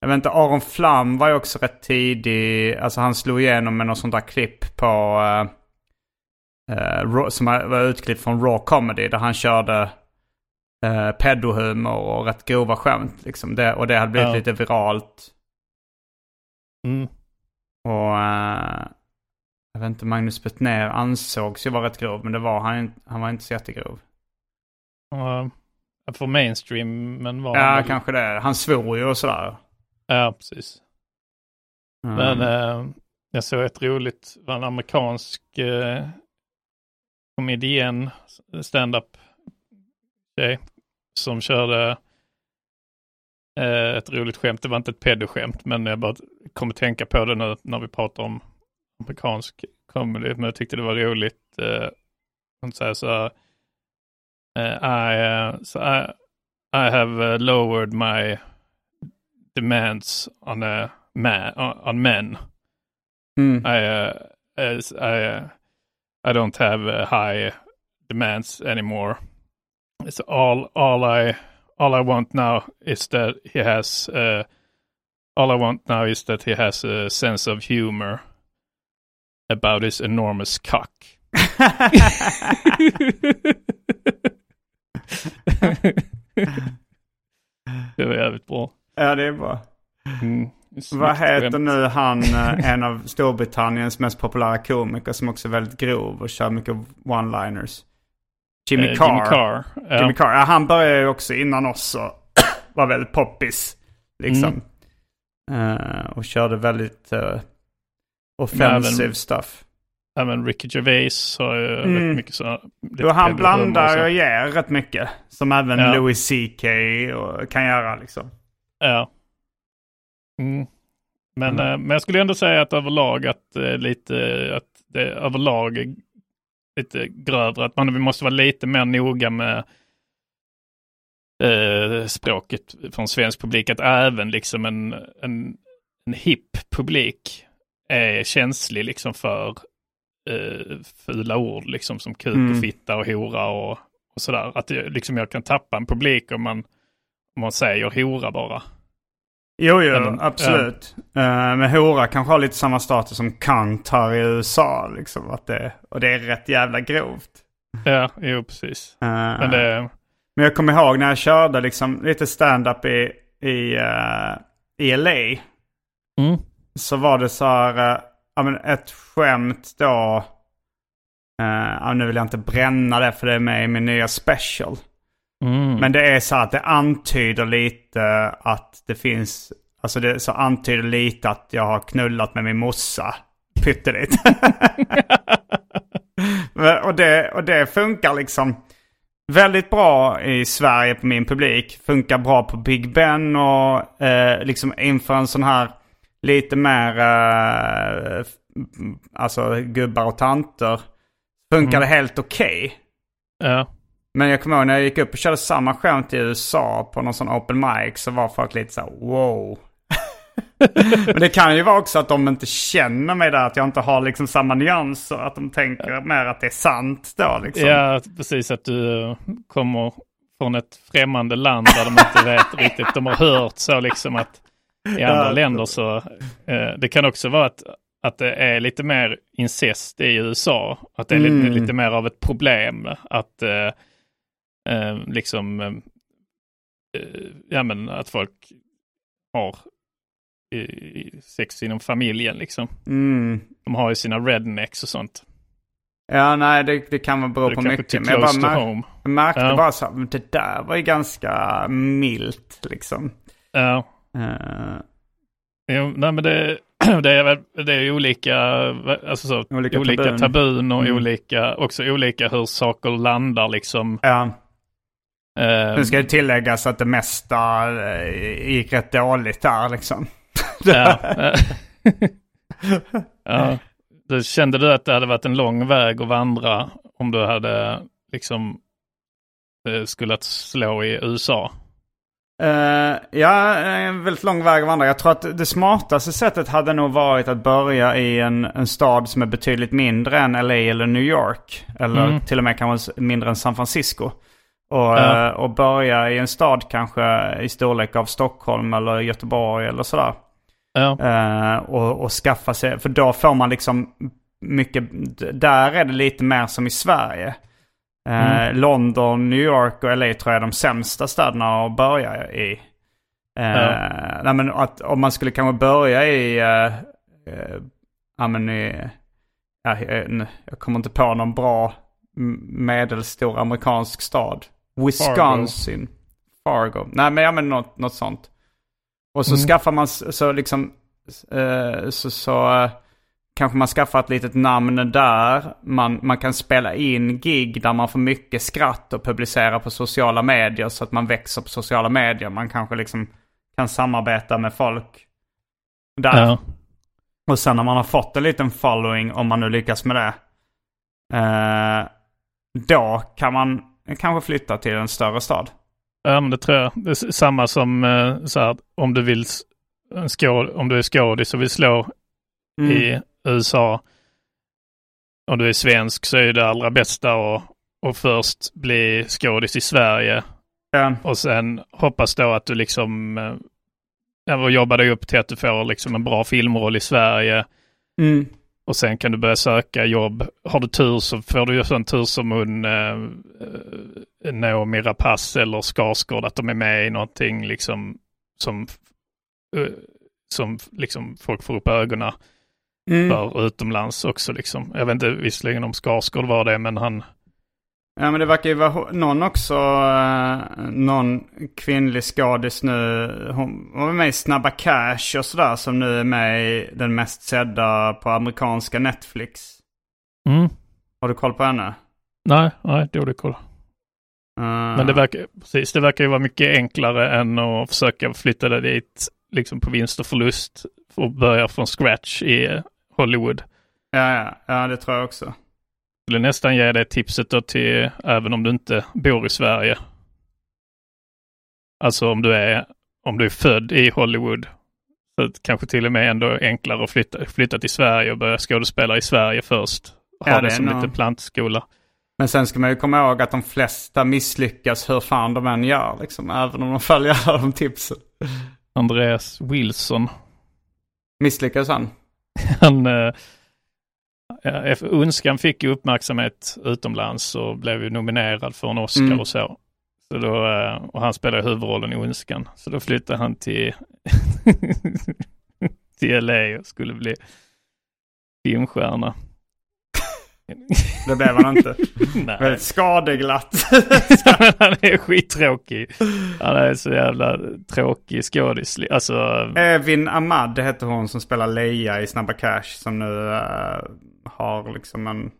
Jag vet inte, Aron Flam var ju också rätt tidig. Alltså han slog igenom med något sånt där klipp på... Raw- som var utklippt från Raw Comedy. Där han körde uh, pedohumor och rätt grova skämt. Liksom. Det, och det hade blivit Ja. lite viralt. Mm. Och eh, jag vet inte, Magnus Bettner ansågs ju vara rätt grov. Men det var han, han var inte så jättegrov. Ja, för mainstream, men var Ja, kanske det. Han svor ju och sådär. Ja, precis. Mm. Men eh, jag såg ett roligt, var en amerikansk eh, komedien, stand-up tjej, som körde eh, ett roligt skämt. Det var inte ett pedoskämt, men jag bara kom att tänka på det nu när vi pratar om amerikansk comedy. Men jag tyckte det var roligt. Eh, hon säger så här, I, eh, so I, I have eh, lowered my demands on a man, on, on men. Mm. I, uh, as I, uh, I don't have uh, high demands anymore. It's all, all I, all I want now is that he has, uh, all I want now is that he has a sense of humor about his enormous cock. [LAUGHS] [LAUGHS] [LAUGHS] det var jävligt bra. Ja, det är bra. Mm. Vad heter skämt. nu han, eh, en av Storbritanniens mest populära komiker som också är väldigt grov och kör mycket one-liners? Jimmy Eh, Carr. Jimmy Carr, ja. Jimmy Carr. Ja, han började ju också innan oss och [CLEARS THROAT] var väldigt poppis. Liksom. Mm. Eh, och körde väldigt uh, offensive Även- stuff. Även Ricky Gervais har ju Mm. rätt mycket så. Jo, han blandar och ger rätt mycket. Som även Ja. Louis CK och kan göra liksom. Ja. Mm. Men, Mm. eh, men jag skulle ändå säga att överlag att eh, lite, att det överlag är lite grövre. Att man måste vara lite mer noga med eh, språket från svensk publik. Att även liksom en, en, en hipp publik är känslig liksom för eh, fula ord liksom som kuk Mm. och fitta och hora och, och sådär. Att det, liksom jag kan tappa en publik om man, om man säger hora bara. Jo, jo, Eller- absolut. Eh, men hora kanske har lite samma status som cunt har i USA. Liksom, att det, och det är rätt jävla grovt. Ja, jo precis. Eh, Men det, men jag kommer ihåg när jag körde liksom lite stand-up i, i, eh, i LA. Mm. Så var det så här, ja men ett skämt då. ja, nu vill jag inte bränna det för det är med i min nya special. Mm. Men det är så att det antyder lite att det finns, alltså det så antyder lite att jag har knullat med min morsa. Pyttelite. [LAUGHS] Och, det, och det funkar liksom väldigt bra i Sverige på min publik. Funkar bra på Big Ben och eh, liksom inför en sån här lite mer, f- alltså gubbar och tanter. Funkar det helt okej. ja. Men jag kommer ihåg när jag gick upp och körde samma skämt i USA på någon sån open mic så var folk lite så här: wow. [LAUGHS] Men det kan ju vara också att de inte känner mig där, att jag inte har liksom samma nyanser. Att de tänker mer att det är sant då liksom. ja, precis att du eh, kommer från ett främmande land där de inte vet riktigt. De har hört så liksom att i andra länder så. Eh, det kan också vara att, att det är lite mer incest i USA. Att det är lite, Mm. lite mer av ett problem. Att eh, eh, liksom, eh, eh, ja men att folk har i sex inom familjen liksom. Mm. De har ju sina rednecks och sånt. Ja, nej det, det kan väl bero Det på mycket. Men jag bara close to mär- home. jag märkte Ja. bara så här, det där var ju ganska milt liksom. Ja. Eh, Jo, nej men det, [CLEARS THROAT] det är det är olika, alltså så, Olika olika, tabun. tabun. och Mm. olika, också olika hur saker landar liksom. ja. Eh, Nu ska det tilläggas att det mesta eh, gick rätt dåligt där liksom. [LAUGHS] ja, [LAUGHS] ja. Då kände du att det hade varit en lång väg att vandra om du hade liksom skulle att slå i USA? Eh, ja, en väldigt lång väg att vandra. Jag tror att det smartaste sättet hade nog varit att börja i en, en stad som är betydligt mindre än LA eller New York. Eller Mm. till och med kanske mindre än San Francisco. Och, eh, och börja i en stad kanske i storlek av Stockholm eller Göteborg eller sådär. Eh, och, och skaffa sig, för då får man liksom mycket, där är det lite mer som i Sverige. Eh, Mm. London, New York och LA tror jag är de sämsta städerna att börja i. Eh, Ja. nej, men att, om man skulle kanske börja i, eh, eh, ja men i, ja, eh, jag kommer inte på någon bra medelstor amerikansk stad. Wisconsin. Fargo. Nej men ja men något, något sånt. Och så Mm. skaffar man så liksom, eh, så, så eh, kanske man skaffar ett litet namn där. Man, man kan spela in gig där man får mycket skratt och publicera på sociala medier så att man växer på sociala medier. Man kanske liksom kan samarbeta med folk där. Ja. Och sen när man har fått en liten following, om man nu lyckas med det. Eh, då kan man kanske flytta till en större stad. Ja, men det tror jag. Det är samma som eh, så här, om du vill, s- en skåd, om du är skådis och vill slå Mm. i USA och du är svensk så är det allra bästa att, att först bli skådis i Sverige Ja. och sen hoppas då att du liksom eh, och jobbar dig upp till att du får liksom en bra filmroll i Sverige Mm. och sen kan du börja söka jobb. Har du tur så får du ju sån tur som hon eh, eh, Naomi Rapace eller Skarsgård att de är med i någonting liksom som, eh, som liksom folk får upp ögonen Mm. för utomlands också liksom. Jag vet inte visserligen om Skarsgård var det men han Ja men det verkar ju vara någon också, eh, någon kvinnlig skådis nu. Hon var med i Snabba Cash och sådär som nu är med i den mest sedda på amerikanska Netflix. mm. Har du koll på henne? Nej, nej, dålig koll. Eh, Men det verkar, precis, det verkar ju vara mycket enklare än att försöka flytta det dit liksom på vinst och förlust och börja från scratch i Hollywood. Ja, ja, ja det tror jag också. skulle nästan ge det tipset då till, även om du inte bor i Sverige. Alltså om du är, om du är född i Hollywood. Så kanske till och med ändå enklare att flytta, flytta till Sverige och börja skådespela i Sverige först. Ha Ja, det, det som nog- lite plantskola. Men sen ska man ju komma ihåg att de flesta misslyckas hur fan de än gör liksom. Även om de följer alla [LAUGHS] de tipsen. Andreas Wilson. Misslyckas han? Han, eh, Unskan fick ju uppmärksamhet utomlands och blev ju nominerad för en Oscar Mm. och så. så då, eh, och han spelade huvudrollen i Unskan. Så då flyttade han till, [LAUGHS] till LA och skulle bli filmstjärna. [LAUGHS] Det blev han inte. [LAUGHS] Väldigt skadeglatt. [LAUGHS] han är skittråkig. Han är så jävla tråkig skådis. Alltså, Evin Ahmad heter hon som spelar Leia i Snabba Cash. Som nu eh, har liksom en...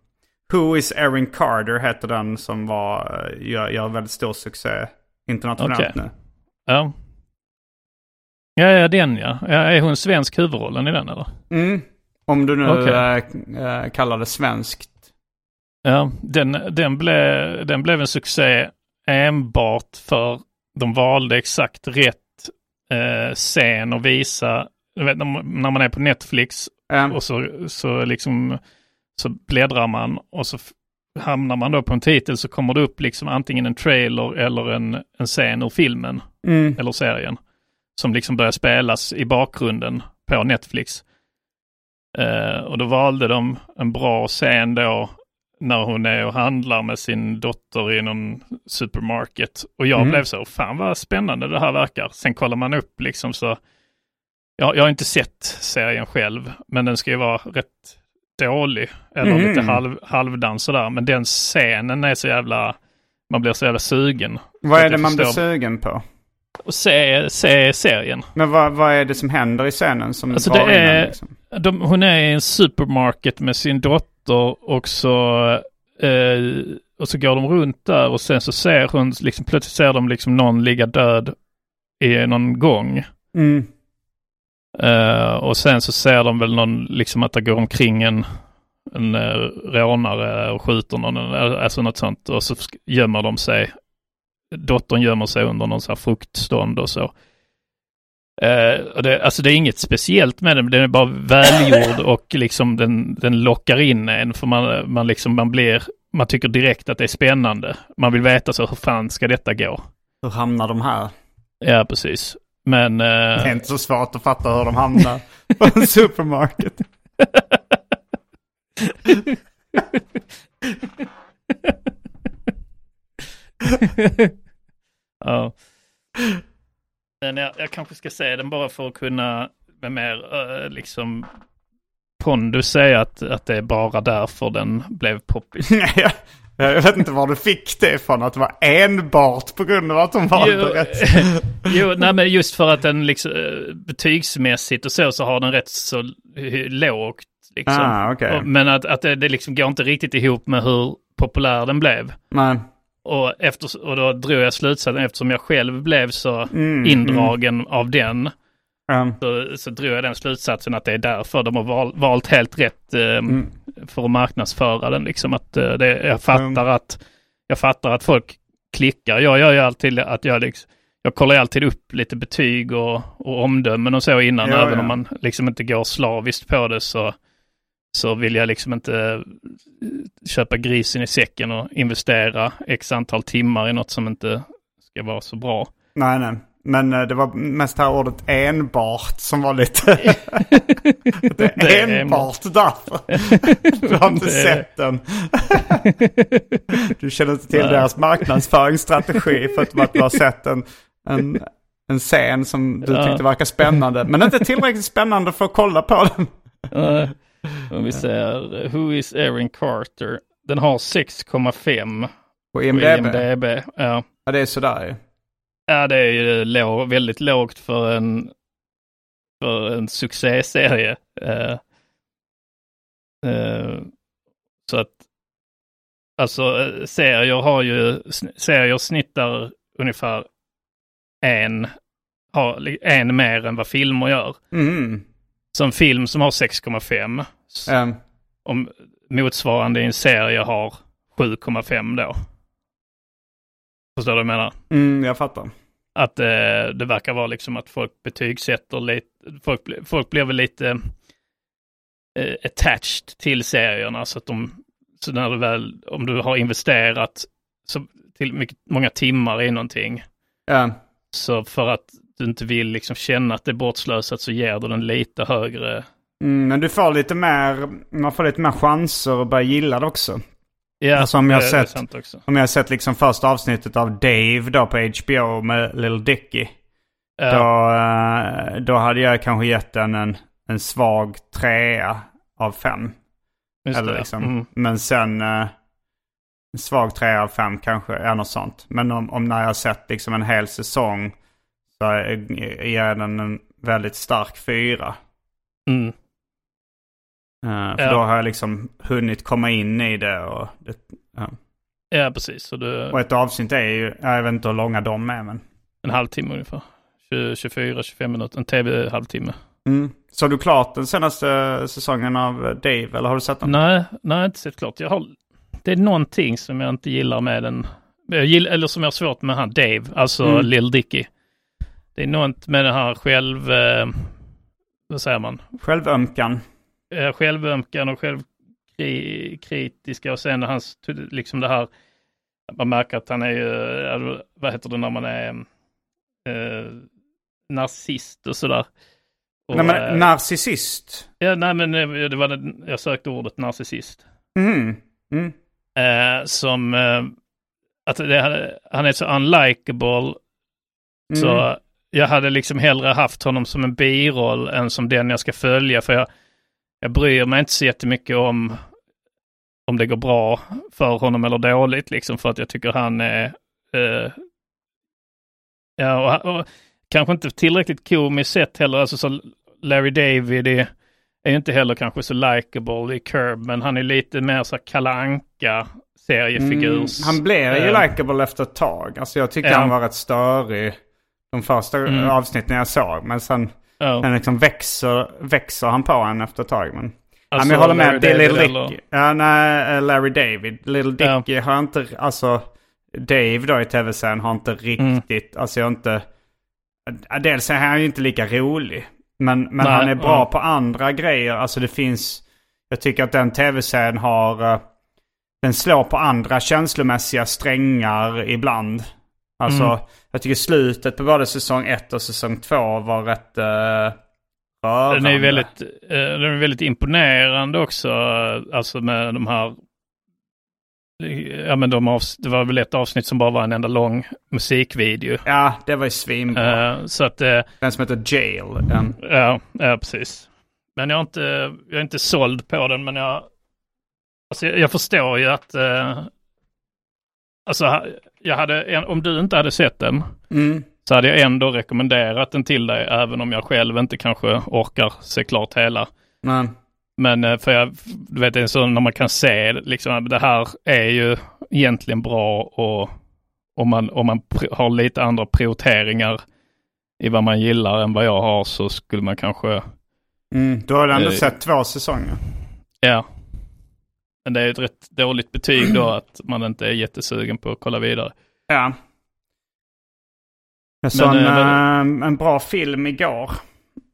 Who is Erin Carter heter den som var, eh, gör, gör väldigt stor succé internationellt Okej. nu. ja. Ja, ja, den ja. ja. Är hon svensk huvudrollen i den eller? Mm. Om du nu Okej. eh, eh, kallar det svenskt. Ja, den, den, blev, den blev en succé enbart för de valde exakt rätt eh, scen att visa. Vet, när man- är på Netflix Ja. och så, så liksom så bläddrar man och så hamnar man då på en titel så kommer det upp liksom antingen en trailer eller en, en scen ur filmen Mm. eller serien som liksom börjar spelas i bakgrunden på Netflix. Eh, och då valde de en bra scen då när hon är och handlar med sin dotter i någon supermarket. Och jag Mm. blev så, fan vad spännande det här verkar. Sen kollar man upp liksom så, jag, jag har inte sett serien själv, men den ska ju vara rätt dålig. Eller Mhm. lite halv, halvdan sådär. Men den scenen är så jävla, man blir så jävla sugen. Vad är det man blir förstår- sugen på? Och se, se serien. Men vad, vad är det som händer i scenen som Alltså det är, liksom? de, hon är i en supermarket med sin dotter och så, eh, och så går de runt där och sen så ser hon, liksom, plötsligt ser de liksom någon ligga död i någon gång. Mm. Eh, och sen så ser de väl någon, liksom att det går omkring en, en uh, rånare och skjuter någon, alltså något sånt. Och så gömmer de sig dottern gömmer sig under någon sån här fruktstånd och så. Och det, alltså det är inget speciellt med den, den är bara välgjord [LAUGHS] och liksom den, den lockar in en för man, man liksom, man blir, man tycker direkt att det är spännande. Man vill veta så hur fan ska detta gå? Hur hamnar de här? Ja, precis. Men... eh, [LAUGHS] Det är inte så svårt att fatta hur de hamnar [LAUGHS] på en supermarket. ja. Men jag, jag kanske ska säga den bara för att kunna med mer eh, liksom pondus säga att, att det är bara därför den blev poppis. [LAUGHS] jag, jag vet inte var du fick det ifrån, att det var enbart på grund av att de valde Jo, rätt. [LAUGHS] jo, nej men just för att den liksom eh, betygsmässigt och så, så har den rätt så lågt. Liksom. Ah. Och- Men att, att det, det liksom går inte riktigt ihop med hur populär den blev. Nej. Och, efter, och då drog jag slutsatsen eftersom jag själv blev så Mm, indragen av den. Um, Så, så drog jag den slutsatsen att det är därför de har val, valt helt rätt eh, Mm. för att marknadsföra den. Liksom att eh, det, jag fattar att jag fattar att folk klickar. Jag gör ju alltid att jag liksom, jag kollar alltid upp lite betyg och, och omdömen och så innan. Ja, även ja. om man liksom inte går slaviskt på det så, så vill jag liksom inte eh, köpa grisen i säcken och investera x antal timmar i något som inte ska vara så bra. nej, nej. Men eh, det var mest det här ordet enbart som var lite... [LAUGHS] det är Det är enbart därför. Du har inte sett den. du känner inte till Nej. deras marknadsföringsstrategi för att du har sett en, en, en scen som du Ja. tyckte verkar spännande. Men inte tillräckligt spännande för att kolla på den. Uh, om vi säger Who is Erin Carter? Den har 6,5 På IMDB. IMDb. Ja. Ja, det är sådär ju. ja, det är ju låg, väldigt lågt för en, för en succéserie. Eh, eh, så att, alltså serier har ju, serier snittar ungefär en, har en mer än vad filmer gör. Mm. Så en film som har 6,5 s- Um, om motsvarande i en serie har 7,5 då. Förstår du vad jag menar? mm, jag fattar. Att eh, det verkar vara liksom att folk betygsätter lite, folk, folk blir väl lite eh, attached till serierna så att de, så när du väl, om du har investerat så till mycket, många timmar i någonting, Ja. Så för att du inte vill liksom känna att det är bortslösat så ger du den lite högre Mm, men du får lite mer, man får lite mer chanser att börja gilla det också. Ja, Alltså om jag det- är sett, sant också. om jag har sett liksom första avsnittet av Dave då på HBO med Little Dicky. Ja. Då, eh, då hade jag kanske gett den en, en svag trea av fem. Just Eller det. liksom. Mm. Men sen eh, en svag trea av fem kanske, är något sånt. Men om, om när jag har sett liksom en hel säsong så är- ger den en väldigt stark fyra. Mm. Eh, för Ja. då har jag liksom hunnit komma in i det. Och, det ja. Ja, precis. Så du, och ett avsnitt är ju, jag vet inte hur långa de är men. en halvtimme ungefär. 24-25 minuter, en tv-halvtimme. Mm. Så har du klart den senaste säsongen av Dave eller har du sett den? Nej, nej, jag har inte sett klart. Jag har, det är någonting som jag inte gillar med den. Gillar, eller som jag har svårt med han Dave, alltså Mm. Lil Dicky. Det är något med den här själv... Eh, vad säger man? Självömkan. Eh, självömkan och självkritiska och sen hans, liksom det här, man märker att han är ju, vad heter det när man är eh, narcissist och sådär. Och, Nej, men, eh, narcissist. Ja, nej men eh, det var det, jag sökte ordet narcissist. Mm. Mm. Eh, som, eh, att det, han är så unlikable. Så Mm. jag hade liksom hellre haft honom som en biroll än som den jag ska följa. För jag, jag bryr mig inte så jättemycket om om det går bra för honom eller dåligt liksom. För att jag tycker han är eh, ja, och, och kanske inte tillräckligt komiskt sett heller. Alltså så Larry David är, är inte heller kanske så likable i Curb, men han är lite mer så Kalle Anka seriefigur. Mm, han blev ju Eh, likable efter ett tag. Alltså jag tyckte Ja. han var rätt störig de första Mm. avsnitten jag såg. Men sen, Ja. sen liksom växer, växer han på en efter ett tag. Men, Alltså, men jag håller med. Larry Det är Little Dicky. Ja, nej, eh, Larry David. Little. Dicky har inte, alltså. Dave då i tv-serien har inte riktigt, alltså jag har inte... Dels är han ju inte lika rolig. Men, men Nej, han är bra ja. på andra grejer. Alltså det finns... Jag tycker att den tv-serien har... eh, Den slår på andra känslomässiga strängar ibland. Alltså, Mm. jag tycker slutet på både säsong 1 och säsong 2 var rätt uh, rörande. Den är väldigt, eh, den är väldigt imponerande också. eh, Alltså med de här... Ja men de avs- det var väl ett avsnitt som bara var en enda lång musikvideo. Ja, det var ju svinbra. Eh, så att... eh, Den som heter Jail. Den. Ja, ja, precis. Men jag är, inte, jag är inte såld på den, men jag... Alltså jag, jag förstår ju att... Eh, alltså, jag hade, om du inte hade sett den, Mm. så hade jag ändå rekommenderat den till dig, även om jag själv inte kanske orkar se klart hela. Men, Men eh, för jag, du vet, det är så när man kan se, liksom, det här är ju egentligen bra och om man, om man har lite andra prioriteringar i vad man gillar än vad jag har så skulle man kanske mm, du har ändå Eh, sett två säsonger. Ja. Men det är ett rätt dåligt betyg då att man inte är jättesugen på att kolla vidare. Ja. Jag såg en, eh, eh, en bra film igår.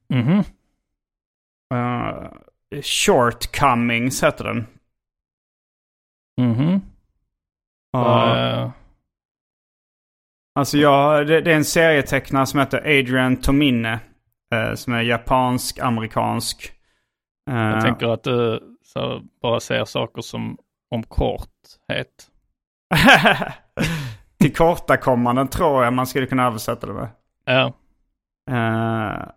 Mhm. Uh, Shortcomings heter den. Mhm. Ja. Eh, Alltså jag, det, det är en serietecknare som heter Adrian Tomine. eh, som är japansk-amerikansk. Eh, jag tänker att du så bara säger saker som om korthet. [LAUGHS] Tillkortakommanden tror jag man skulle kunna översätta det med. Ja. Eh,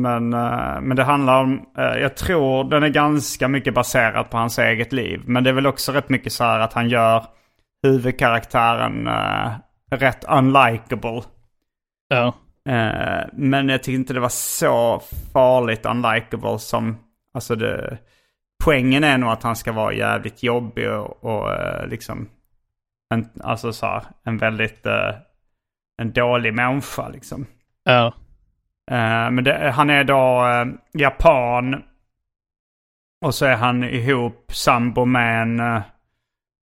men, eh, men det handlar om, eh, jag tror den är ganska mycket baserad på hans eget liv. Men det är väl också rätt mycket så här att han gör huvudkaraktären uh, rätt unlikable. Ja. Eh, men jag tycker inte det var så farligt unlikable som, alltså det, poängen är nog att han ska vara jävligt jobbig och, och eh, liksom, en, alltså så här, en väldigt, en dålig människa liksom. Ja. Eh, men det, han är då eh, japan. Och så är han ihop sambo med en, eh,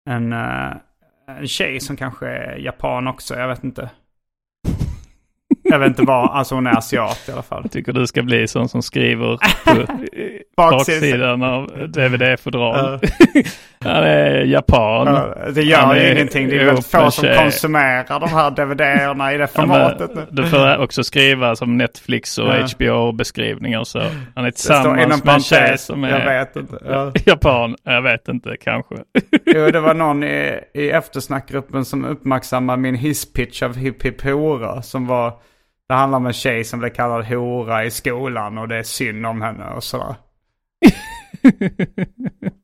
en, en tjej som kanske är japan också. Jag vet inte. Jag vet inte vad, alltså hon är asiat i alla fall. Jag tycker du ska bli sån som skriver på [LAUGHS] baksidan av DVD-fodral. [LAUGHS] Han är japan. Ja, det gör Han ju är ingenting. Det är väldigt få som konsumerar de här DVD-erna i det Ja, formatet. nu. Du får också skriva som Netflix och Ja. HBO-beskrivningar. Så han är tillsammans med en tjej som är Jag vet inte. Ja. [LAUGHS] japan. Jag vet inte, kanske. [LAUGHS] Jo, det var någon i, i eftersnackgruppen som uppmärksammade min hisspitch av Hipp Hipp Hora. Som var, det handlar om en tjej som blev kallad hora i skolan och det är synd om henne och sådär. [LAUGHS]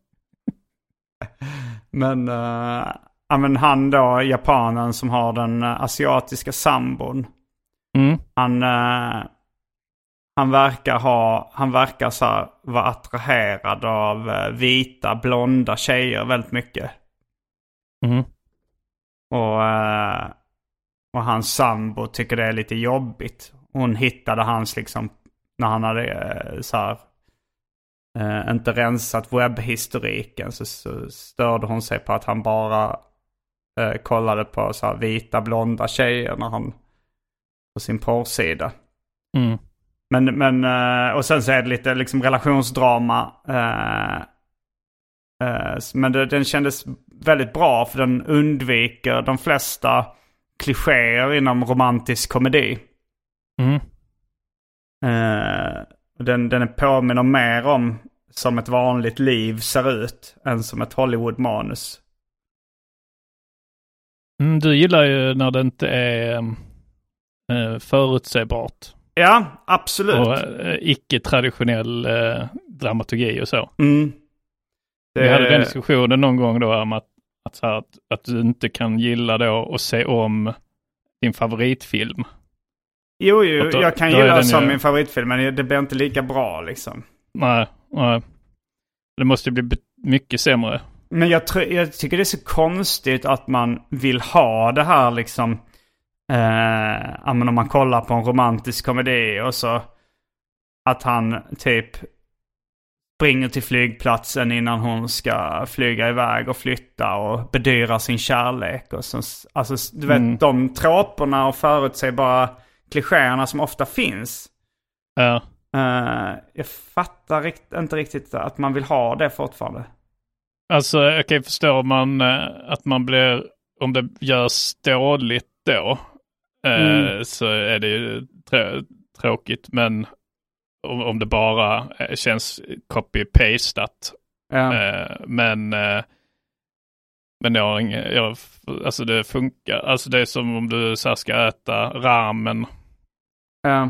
men, uh, ja, men han då, japanen som har den eh, asiatiska sambon. Mm. Han, eh, han verkar ha, han verkar så här, vara attraherad av vita, blonda tjejer väldigt mycket. Mm. Och, och hans sambo tycker det är lite jobbigt. Hon hittade hans liksom, när han hade så här, eh, inte rensat webbhistoriken så, så störde hon sig på att han bara eh, kollade på så här vita blonda tjejer när han på sin porrsida. Mm. Men, men eh, och sen så är det lite liksom relationsdrama. eh, eh, Men det, den kändes väldigt bra för den undviker de flesta klichéer inom romantisk komedi. Mm. Den, den påminner mer om som ett vanligt liv ser ut än som ett Hollywood-manus. Mm, du gillar ju när det inte är eh, förutsägbart. Ja, absolut. Och eh, icke-traditionell eh, dramaturgi och så. Mm. Vi hade den diskussionen någon gång då om att, att, här, att, att du inte kan gilla då att se om din favoritfilm. Jo, jo, då- jag kan gilla den som ju- min favoritfilm men det blir inte lika bra liksom. Nej, nej. Det måste ju bli mycket sämre. Men jag, tror, jag tycker det är så konstigt att man vill ha det här liksom. Eh, ja, men om man kollar på en romantisk komedi och så. Att han typ springer till flygplatsen innan hon ska flyga iväg och flytta och bedyra sin kärlek. Och så, alltså, du vet, Mm. de tråporna och förutsägbara klichéerna som ofta finns. Ja. Eh, jag fattar rikt- inte riktigt att man vill ha det fortfarande. Alltså jag kan ju förstå man, eh, att man blir, om det görs dåligt då, eh, Mm. så är det ju trå- tråkigt. Men om, om det bara känns copy-pastat. Ja. Eh, men men jag har ingen, jag, alltså det funkar. Alltså det är som om du så ska äta ramen Ja.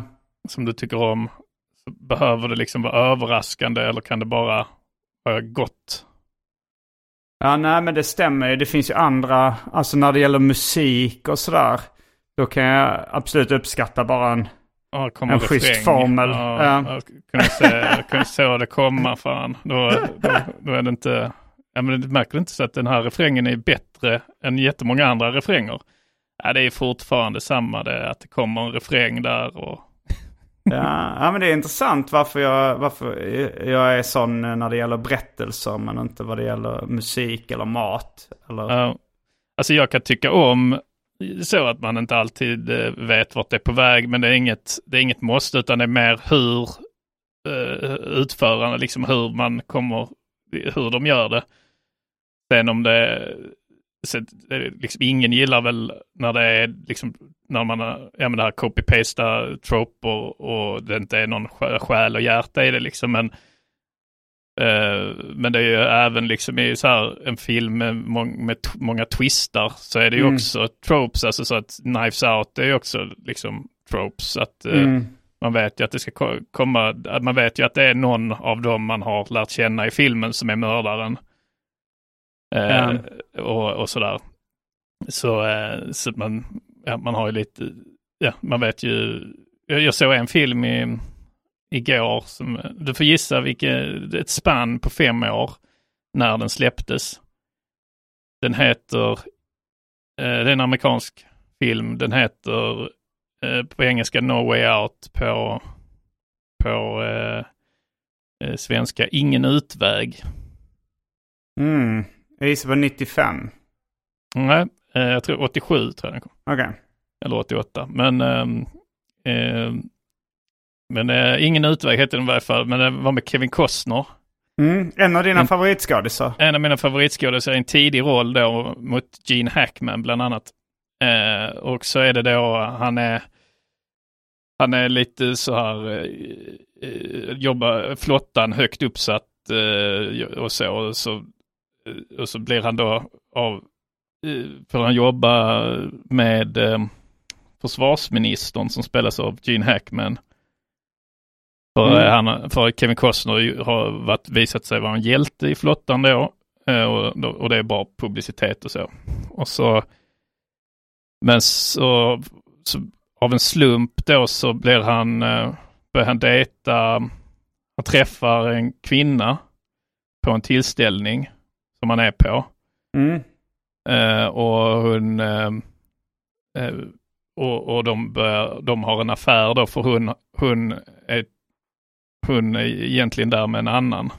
som du tycker om. Behöver det liksom vara överraskande eller kan det bara vara gott? Ja, nej men det stämmer ju. Det finns ju andra, alltså när det gäller musik och sådär. Då kan jag absolut uppskatta bara en, Ja, en refräng. schysst formel. Ja, Ja. Jag kunde se, jag kunde se det komma fan. Då, då, då är det inte, ja men du märker inte så att den här refrängen är bättre än jättemånga andra refränger. Ja, det är fortfarande samma det, att det kommer en refräng där och [LAUGHS] Ja, ja, men det är intressant varför jag, varför jag är sån när det gäller berättelser men inte vad det gäller musik eller mat. Eller... Ja. Alltså jag kan tycka om så att man inte alltid eh, vet vart det är på väg, men det är inget, det är inget måste, utan det är mer hur uh, utförarna, liksom hur man kommer, hur de gör det. Sen om det, så är liksom, ingen gillar väl när det är liksom, när man, har- ja men det här copy-pasta troper och det inte är någon sjä- själ och hjärta i det liksom, men Eh, men det är ju även liksom i så här en film med, med många twistar så är det ju Mm. också tropes, alltså så att Knives Out är ju också liksom tropes. Att eh, Mm. man vet ju att det ska ko- komma, man vet ju att det är någon av dem man har lärt känna i filmen som är mördaren. Eh, och, och sådär. Så, eh, så man, ja, man har ju lite, ja, man vet ju, jag, jag såg en film i, igår som, du får gissa vilket, ett spann på fem år när den släpptes. Den heter, eh, det är en amerikansk film, den heter eh, på engelska No Way Out på, på eh, eh, svenska Ingen utväg. Mm. Jag gissar på 95. Nej, eh, jag tror 87 tror jag den kom. Okej. Eller 88. Men, ehm, men eh, Ingen utväg hette den i varje fall. Men det var med Kevin Costner. Mm. En av dina favoritskådisar. En av mina favoritskådisar i en tidig roll då mot Gene Hackman bland annat. Eh, och så är det då, han är, han är lite så här, eh, eh, jobbar flottan högt uppsatt eh, och så. Och så, eh, och så blir han då av, eh, får han jobba med eh, försvarsministern som spelas av Gene Hackman. För, Mm. eh, han, för Kevin Costner har varit, visat sig vara en hjälte i flottan då. eh, Och, och det är bra publicitet och så. Och så men så, så av en slump då så blir han, eh, börjar han dejta, han träffar en kvinna på en tillställning som han är på. Mm. Eh, och hon eh, eh, och, och de, börjar, de har en affär då för hon, hon, är, hon är egentligen där med en annan.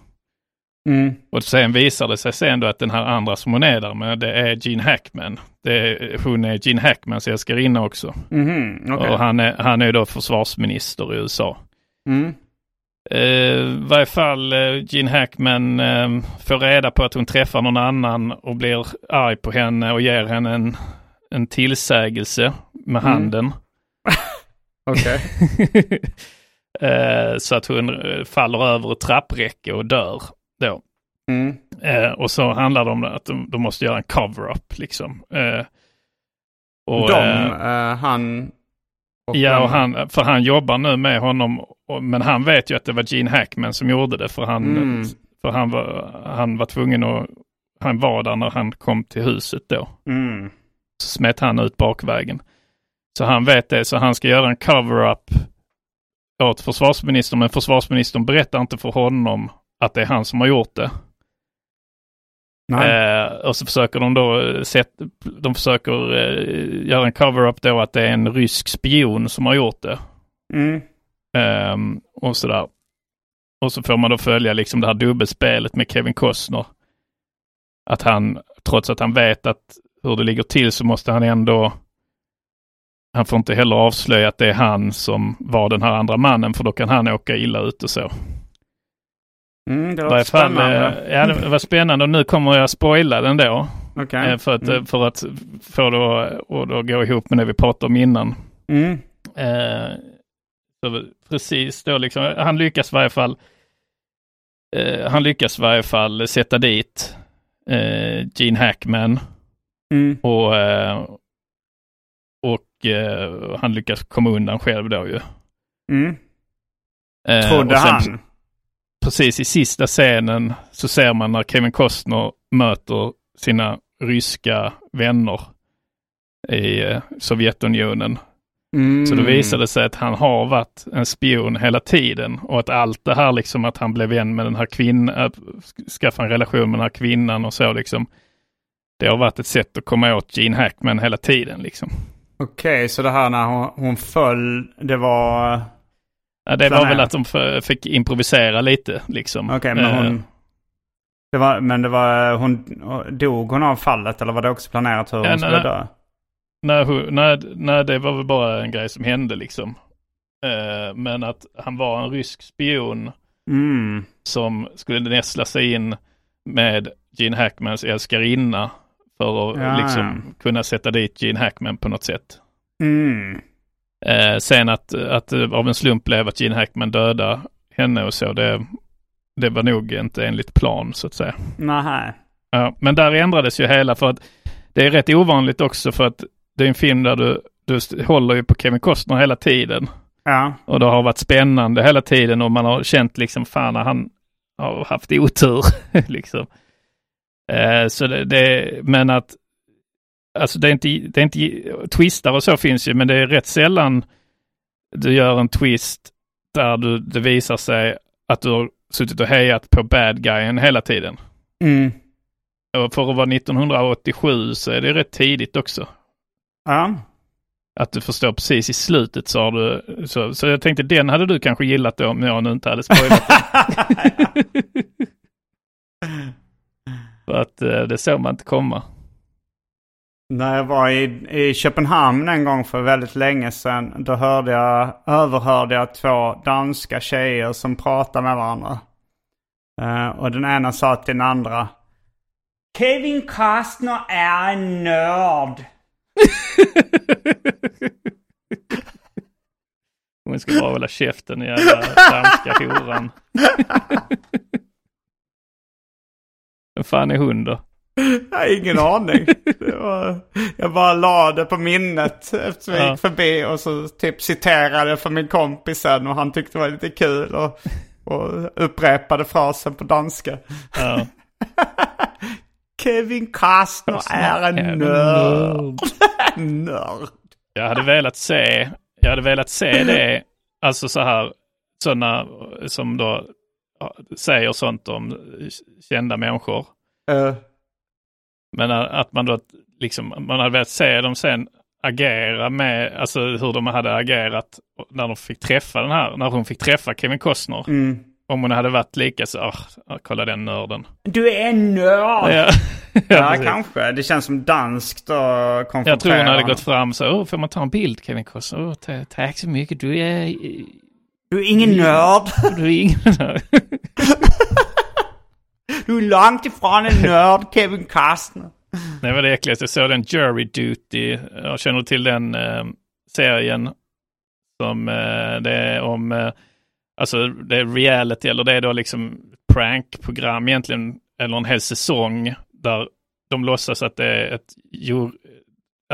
Mm. Och sen visar det sig sen då att den här andra som hon är där med, det är Gene Hackman. Det är, hon är Gene Hackmans älskarinna också. Mhm, okej. Och han är, han är då försvarsminister i USA. Mm. I varje fall eh, Gene Hackman eh, får reda på att hon träffar någon annan och blir arg på henne och ger henne en, en tillsägelse med Mm. handen. [LAUGHS] Okej. [LAUGHS] eh, så att hon faller över ett trappräcke och dör då. Mm. Och så handlar det om att de, de måste göra en cover-up liksom. Och, De, han... och Ja, och han, för han jobbar nu med honom. Och, men han vet ju att det var Gene Hackman som gjorde det. För han, Mm. för han, var, han var tvungen att... Han var där när han kom till huset då. Mm. Så smet han ut bakvägen. Så han vet det, så han ska göra en cover-up åt försvarsministern. Men försvarsministern berättar inte för honom att det är han som har gjort det. Eh, och så försöker de då eh, sätt, de försöker eh, göra en cover-up då att det är en rysk spion som har gjort det. Mm. Ehm, och sådär. och så får man då följa liksom det här dubbelspelet med Kevin Costner. Att han, trots att han vet att hur det ligger till så måste han ändå han får inte heller avslöja att det är han som var den här andra mannen för då kan han åka illa ut och så. Mm, det fall, spännande. eh, ja, det var spännande och nu kommer jag spoila den då. Okej. Eh, För, att, eh, Mm. för att få det att gå ihop med det vi pratade om innan. Mm. Eh, så precis då liksom, han lyckas i varje fall eh, han lyckas i varje fall sätta dit eh, Gene Hackman Mm. och, och han lyckas komma undan själv då ju. Mm. Trodde sen- han. Precis i sista scenen så ser man när Kevin Costner möter sina ryska vänner i eh, Sovjetunionen. Mm. Så då visade det sig att han har varit en spion hela tiden och att allt det här liksom att han blev vän med den här kvinnan, att skaffa en relation med den här kvinnan och så liksom. Det har varit ett sätt att komma åt Gene Hackman hela tiden liksom. Okej, så det här när hon, hon föll, det var... Ja, det var väl att de fick improvisera lite liksom. Okej, men Eh, hon... Det var, men det var, hon, dog hon av fallet eller var det också planerat hur Ja, hon skulle dö? Nej, nej, nej, det var väl bara en grej som hände liksom. Eh, men att han var en rysk spion Mm. som skulle näsla sig in med Gene Hackmans älskarinna för att Ja, liksom kunna sätta dit Gene Hackman på något sätt. Mm. Eh, sen att, att det av en slump blev att Gene Hackman döda henne och så, det, det var nog inte enligt plan så att säga. Nähä. Ja, men där ändrades ju hela för att det är rätt ovanligt också för att det är en film där du, du håller ju på Kevin Costner hela tiden. Ja. Och det har varit spännande hela tiden och man har känt liksom fan han har haft otur. [LAUGHS] liksom. Eh, så det, det, men att alltså det är inte, det är inte, twistar och så finns ju, men det är rätt sällan du gör en twist där du, det visar sig att du har suttit och hejat på bad guyen hela tiden. Mm. Och för att vara 1987 så är det rätt tidigt också. Ja. Att du förstår precis i slutet så har du, så, så jag tänkte den hade du kanske gillat då om jag nu inte hade spoilat [LAUGHS] För att eh, det såg man inte komma. När jag var i, i Köpenhamn en gång för väldigt länge sedan, då hörde jag, överhörde jag två danska tjejer som pratade med varandra. Eh, och den ena sa till den andra Kevin Costner är en nörd. [LAUGHS] Hon ska bara hålla käften i jävla danska horan. [LAUGHS] Vem fan är hon då? [LAUGHS] Jag har ingen aning. Var, jag bara la det på minnet eftersom jag Ja. gick förbi och så typ citerade för min kompis sen och han tyckte det var lite kul och, och upprepade frasen på danska. Ja. [LAUGHS] Kevin Costner är en nörd. [LAUGHS] nörd. Jag hade velat se, jag hade velat se det, alltså så här, sådana som då säger sånt om kända människor. Eh, Men att man då liksom, man hade velat se dem sen agera med, alltså hur de hade agerat när de fick träffa den här, när hon fick träffa Kevin Costner. mm. Om hon hade varit lika så, oh, kolla den nörden. Du är en nörd. Ja, [LAUGHS] Ja, precis. kanske. Det känns som danskt och Jag tror hon hade gått fram så, oh, får man ta en bild Kevin Costner? Oh, ta, tack så mycket, du är... [LAUGHS] Du är ingen nörd. Du är ingen nörd. Du är långt ifrån en nörd, Kevin Costner. Det var det äckligaste. Jag såg den Jury Duty. Jag känner till den eh, serien. Som eh, det är om, eh, alltså det är reality eller det är då liksom prankprogram egentligen. Eller en hel säsong där de låtsas att det är ett jur,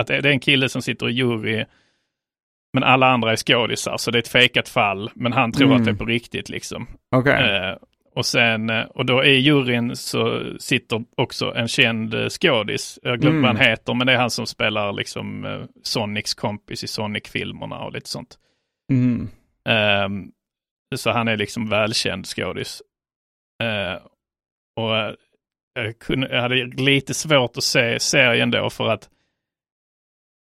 att det är en kille som sitter i jury. Men alla andra är skådisar så det är ett fejkat fall. Men han tror Mm. att det är på riktigt liksom. Okej. Och sen, eh, och då i juryn så sitter också en känd eh, skådis. Jag glömmer Mm. vad han heter, men det är han som spelar liksom eh, Sonics kompis i Sonic-filmerna och lite sånt. Mm. Ehm, så han är liksom välkänd skådis. Eh, och jag, kunde, jag hade lite svårt att se serien då för att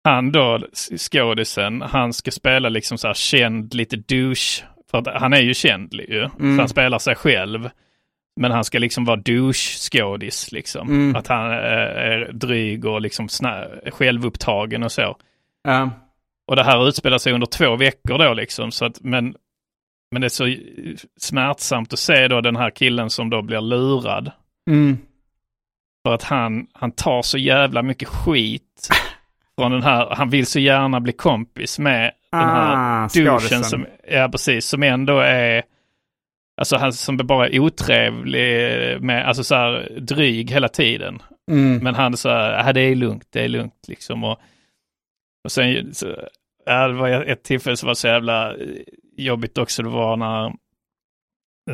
han då, skådisen, han ska spela liksom så här känd lite douche För att han är ju känd ju. Mm. Han spelar sig själv. Men han ska liksom vara douche-skådis liksom. Mm. Att han eh, är dryg och liksom självupptagen och så. Ja. Och det här utspelar sig under två veckor då liksom. Så att, men, men det är så smärtsamt att se då den här killen som då blir lurad. Mm. För att han, han tar så jävla mycket skit [LAUGHS] från den här, han vill så gärna bli kompis med den här Ah, douchen som, ja precis, som ändå är, alltså han som bara är otrevlig med, alltså så här dryg hela tiden. Mm. Men han så här, ja det är lugnt, det är lugnt liksom. Och, och sen, så, ja, det var ett tillfälle som var så jävla eh, jobbigt också, det var när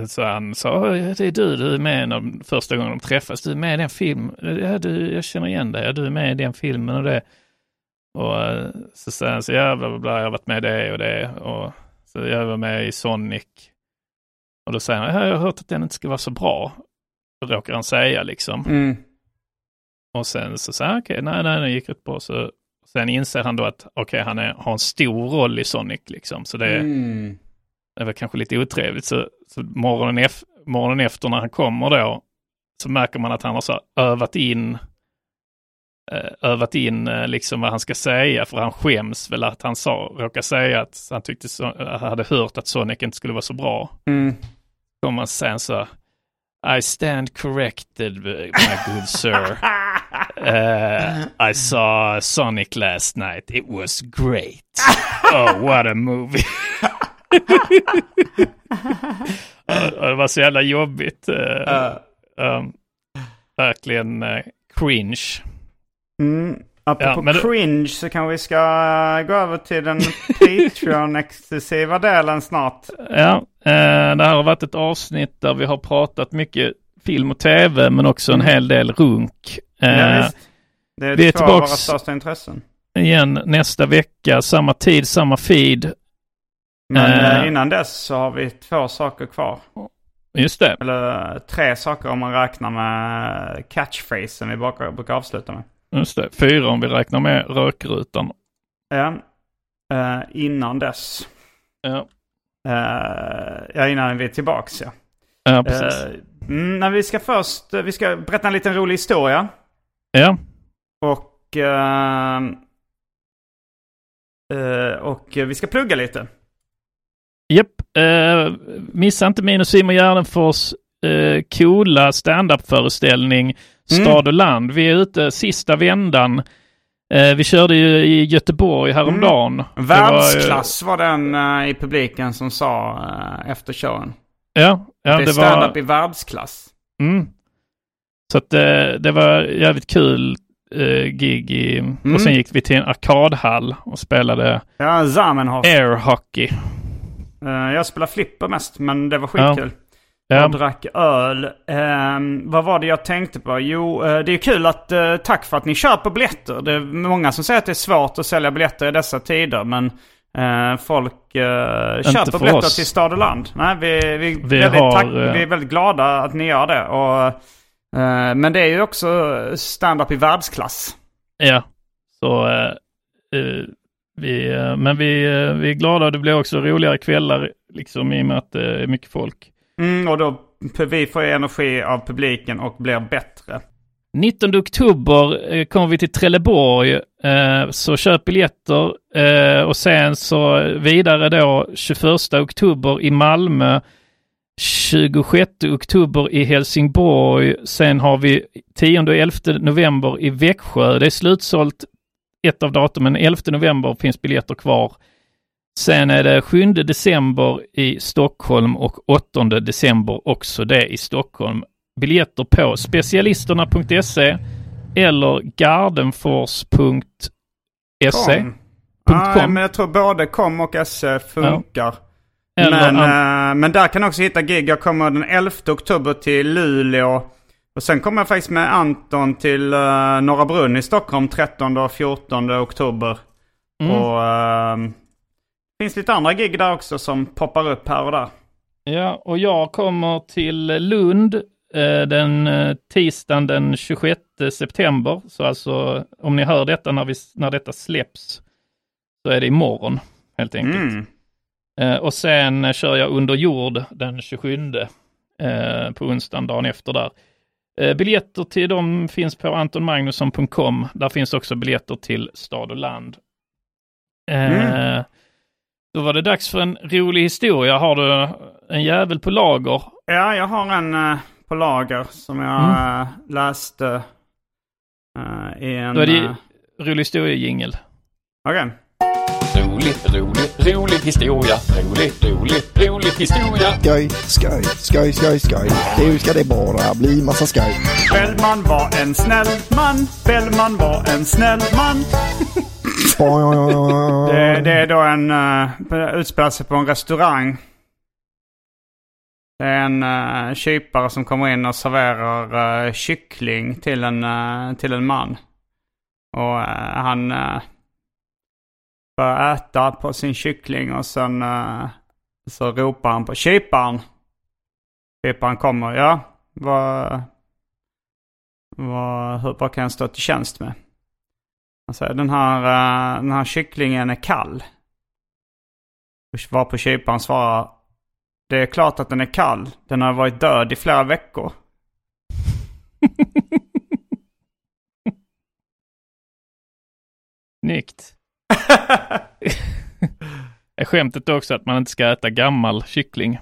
så han sa, "Oj, det är du, du är med när, första gången de träffas, du är med i den filmen, ja, du, jag känner igen dig, ja, du är med i den filmen och det. Och eh, så säger han så, ja, bla, bla, jag har varit med i det och det. Och så jag var med i Sonic. Och då säger han, ja, jag har hört att den inte ska vara så bra. Råkar han säga liksom. Mm. Och sen så säger han, okej, nej, nej, det gick rätt bra. Så, sen inser han då att, okej, han är, har en stor roll i Sonic liksom. Så det, Mm. det var kanske lite otrevligt. Så, så morgonen, morgonen efter när han kommer då, så märker man att han har så övat in övat in eh, liksom vad han ska säga, för han skäms väl att han sa, råkar säga att han tyckte så, hade hört att Sonic inte skulle vara så bra. Mm. Kommer han sen så, I stand corrected my good sir. Uh, [LAUGHS] I saw Sonic last night, it was great. Oh, what a movie. [LAUGHS] Det var så jävla jobbigt. eh, um, verkligen eh, cringe. Mm. Apropå Ja, cringe så kanske vi ska gå över till den [LAUGHS] Patreon-exklusiva delen snart. Ja, eh, det här har varit ett avsnitt där vi har pratat mycket film och tv men också en hel del runk. Eh, Ja, visst. Det är vi är två av våra största intressen. igen nästa vecka, samma tid, samma feed. Men Eh. eh, innan dess så har vi två saker kvar. Just det. Eller eh, tre saker om man räknar med catchphrasen vi brukar avsluta med. Just det. Fyra om vi räknar med rökrutan. Ja. Eh, innan dess. Ja, Eh, ja, innan vi är tillbaks ja. ja precis. Eh, mm, vi ska först, vi ska berätta en liten rolig historia. ja, Och, eh, eh, och vi ska plugga lite. japp. Eh, missa inte min och Simon Gärdenfors eh, coola standup-föreställning Stad och land. Vi är ute sista vändan. Eh, vi körde ju i Göteborg häromdagen. Det ju- Världsklass var, den eh, i publiken som sa eh, efter showen. Ja, ja det är det var... i världsklass. Mm. Så att det, det var jävligt kul gig. I, Mm. Och sen gick vi till en arkadhall och spelade Ja, Zamenhof. airhockey. Eh, jag spelar flipper mest, men det var skitkul. Ja. Jag drack öl. Ehm, vad var det jag tänkte på? Jo, eh, det är kul att, eh, tack för att ni köper biljetter. Det är många som säger att det är svårt att sälja biljetter i dessa tider, men eh, folk uh, köper biljetter oss. till stad och land. Nej, vi, vi, Vi väldigt har, tack, vi är väldigt glada att ni gör det. Och, men det är ju också stand-up i världsklass. Ja, så vi, men vi, vi är glada och det blir också roligare kvällar liksom i och med att det är mycket folk. Mm, och då vi får energi av publiken och blir bättre. 19 oktober eh, kommer vi till Trelleborg, eh, så köp biljetter eh, och sen så vidare då 21 oktober i Malmö, 26 oktober i Helsingborg, sen har vi 10 och 11 november i Växjö. Det är slutsålt ett av datumen, 11 november finns biljetter kvar. Sen är det 7 december i Stockholm och 8 december också det i Stockholm. Biljetter på specialisterna.se eller gardenfors.se. Ja, men jag tror både kom och SE funkar. Eller Men, an- eh, men där kan också hitta gig. Jag kommer den 11 oktober till Luleå. Och sen kommer jag faktiskt med Anton till uh, Norra Brunn i Stockholm 13 och 14 oktober. Mm. Och uh, det finns lite andra gig där också som poppar upp här och där. Ja, och jag kommer till Lund eh, den eh, tisdagen den 26 september. Så alltså om ni hör detta när, vi, när detta släpps så är det imorgon helt enkelt. Mm. Eh, och sen eh, kör jag Under jord den 27 eh, på onsdagen, dagen efter där. Eh, biljetter till dem finns på antonmagnusson.com. Där finns också biljetter till Stad och land. Mm. Då var det dags för en rolig historia. Har du en jävel på lager? Ja, jag har en eh, på lager som jag Mm. eh, läste eh, i en... Då är det rolig historia-jingel. Okej. Rolig, rolig, rolig historia. Rolig, rolig, rolig historia. Skoj, skoj, skoj, skoj, skoj. Nu ska det bara bli massa skoj. Bellman var en snäll man. Bellman var en snäll man. [LAUGHS] Det, det är då en... Uh, utspelar sig på en restaurang. Det är en uh, kypare som kommer in och serverar uh, kyckling till en, uh, till en man. Och han uh, börjar äta på sin kyckling och sen så ropar han på kyparen. Kyparen kommer. Ja, vad, vad, hur, vad kan jag stå till tjänst med? Säger den här, eh, den här kycklingen är kall. Varpå kyparen svarar. Det är klart att den är kall. Den har varit död i flera veckor. [LAUGHS] Snyggt. [LAUGHS] är skämtet också att man inte ska äta gammal kyckling?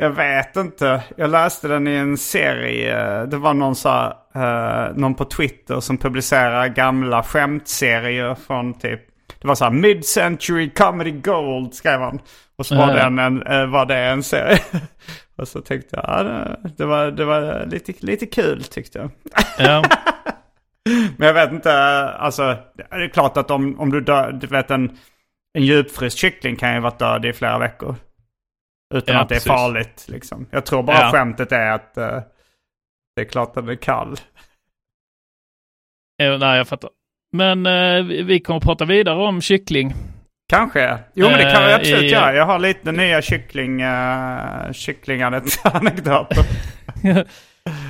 Jag vet inte. Jag läste den i en serie. Det var någon, så eh, någon på Twitter som publicerar gamla skämtserier från typ... Det var så här Mid-Century Comedy Gold skrev han. Och så var, Ja. den en, eh, var det en serie. [LAUGHS] och så tyckte jag, ja, det, det var, det var lite, lite kul tyckte jag. Ja. [LAUGHS] Men jag vet inte, alltså det är klart att om, om du dör, du vet en, en djupfryst kyckling kan ju vara död i flera veckor. Utan Ja, att det är precis. farligt liksom. Jag tror bara Ja. skämtet är att eh, det är klart att den är kall. Eh, nej, jag fattar. Men eh, vi kommer att prata vidare om kyckling. Kanske. Jo men det kan vi Eh, absolut i- göra. Jag har lite nya kyckling, uh, kycklinganekdoter. [LAUGHS] [LAUGHS]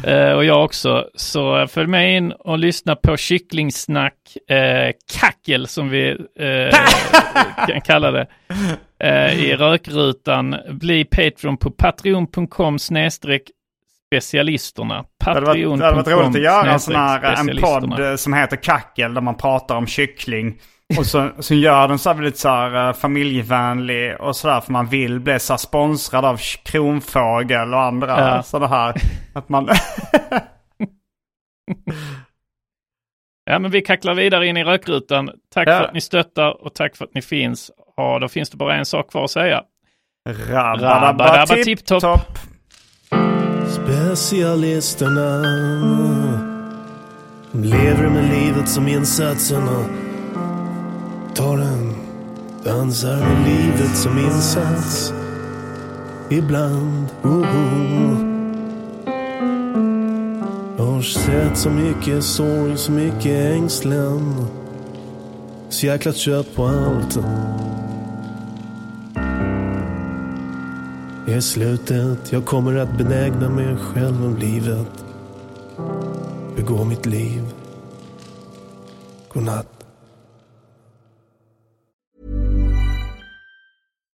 Eh, och jag också. Så följ med in och lyssna på kycklingsnack, eh, kackel som vi eh, [LAUGHS] kan kalla det, eh, i rökrutan. Bli Patreon på patreon.com snedstreck specialisterna. Varit, det hade varit roligt att göra en sån här en specialisterna. podd eh, som heter Kackel där man pratar om kyckling. Och så, så gör den så här väldigt så här eh, familjevänlig och sådär för man vill bli så här sponsrad av Kronfågel och andra Ja. sådana här. Att man... [LAUGHS] Ja, men vi kacklar vidare in i rökrutan. Tack Ja. för att ni stöttar och tack för att ni finns. Ja, då finns det bara en sak kvar att säga. Rabba-dabba tipp-topp. Specialisterna lever med livet som insatserna tar en dansar med livet som insats ibland. Oh, oh. Jag har sett så mycket sorg, så mycket ängslan. Så jäkla trött på allt. Är slutet, jag kommer att benägna mig själv om livet. Begå mitt liv. Godnatt.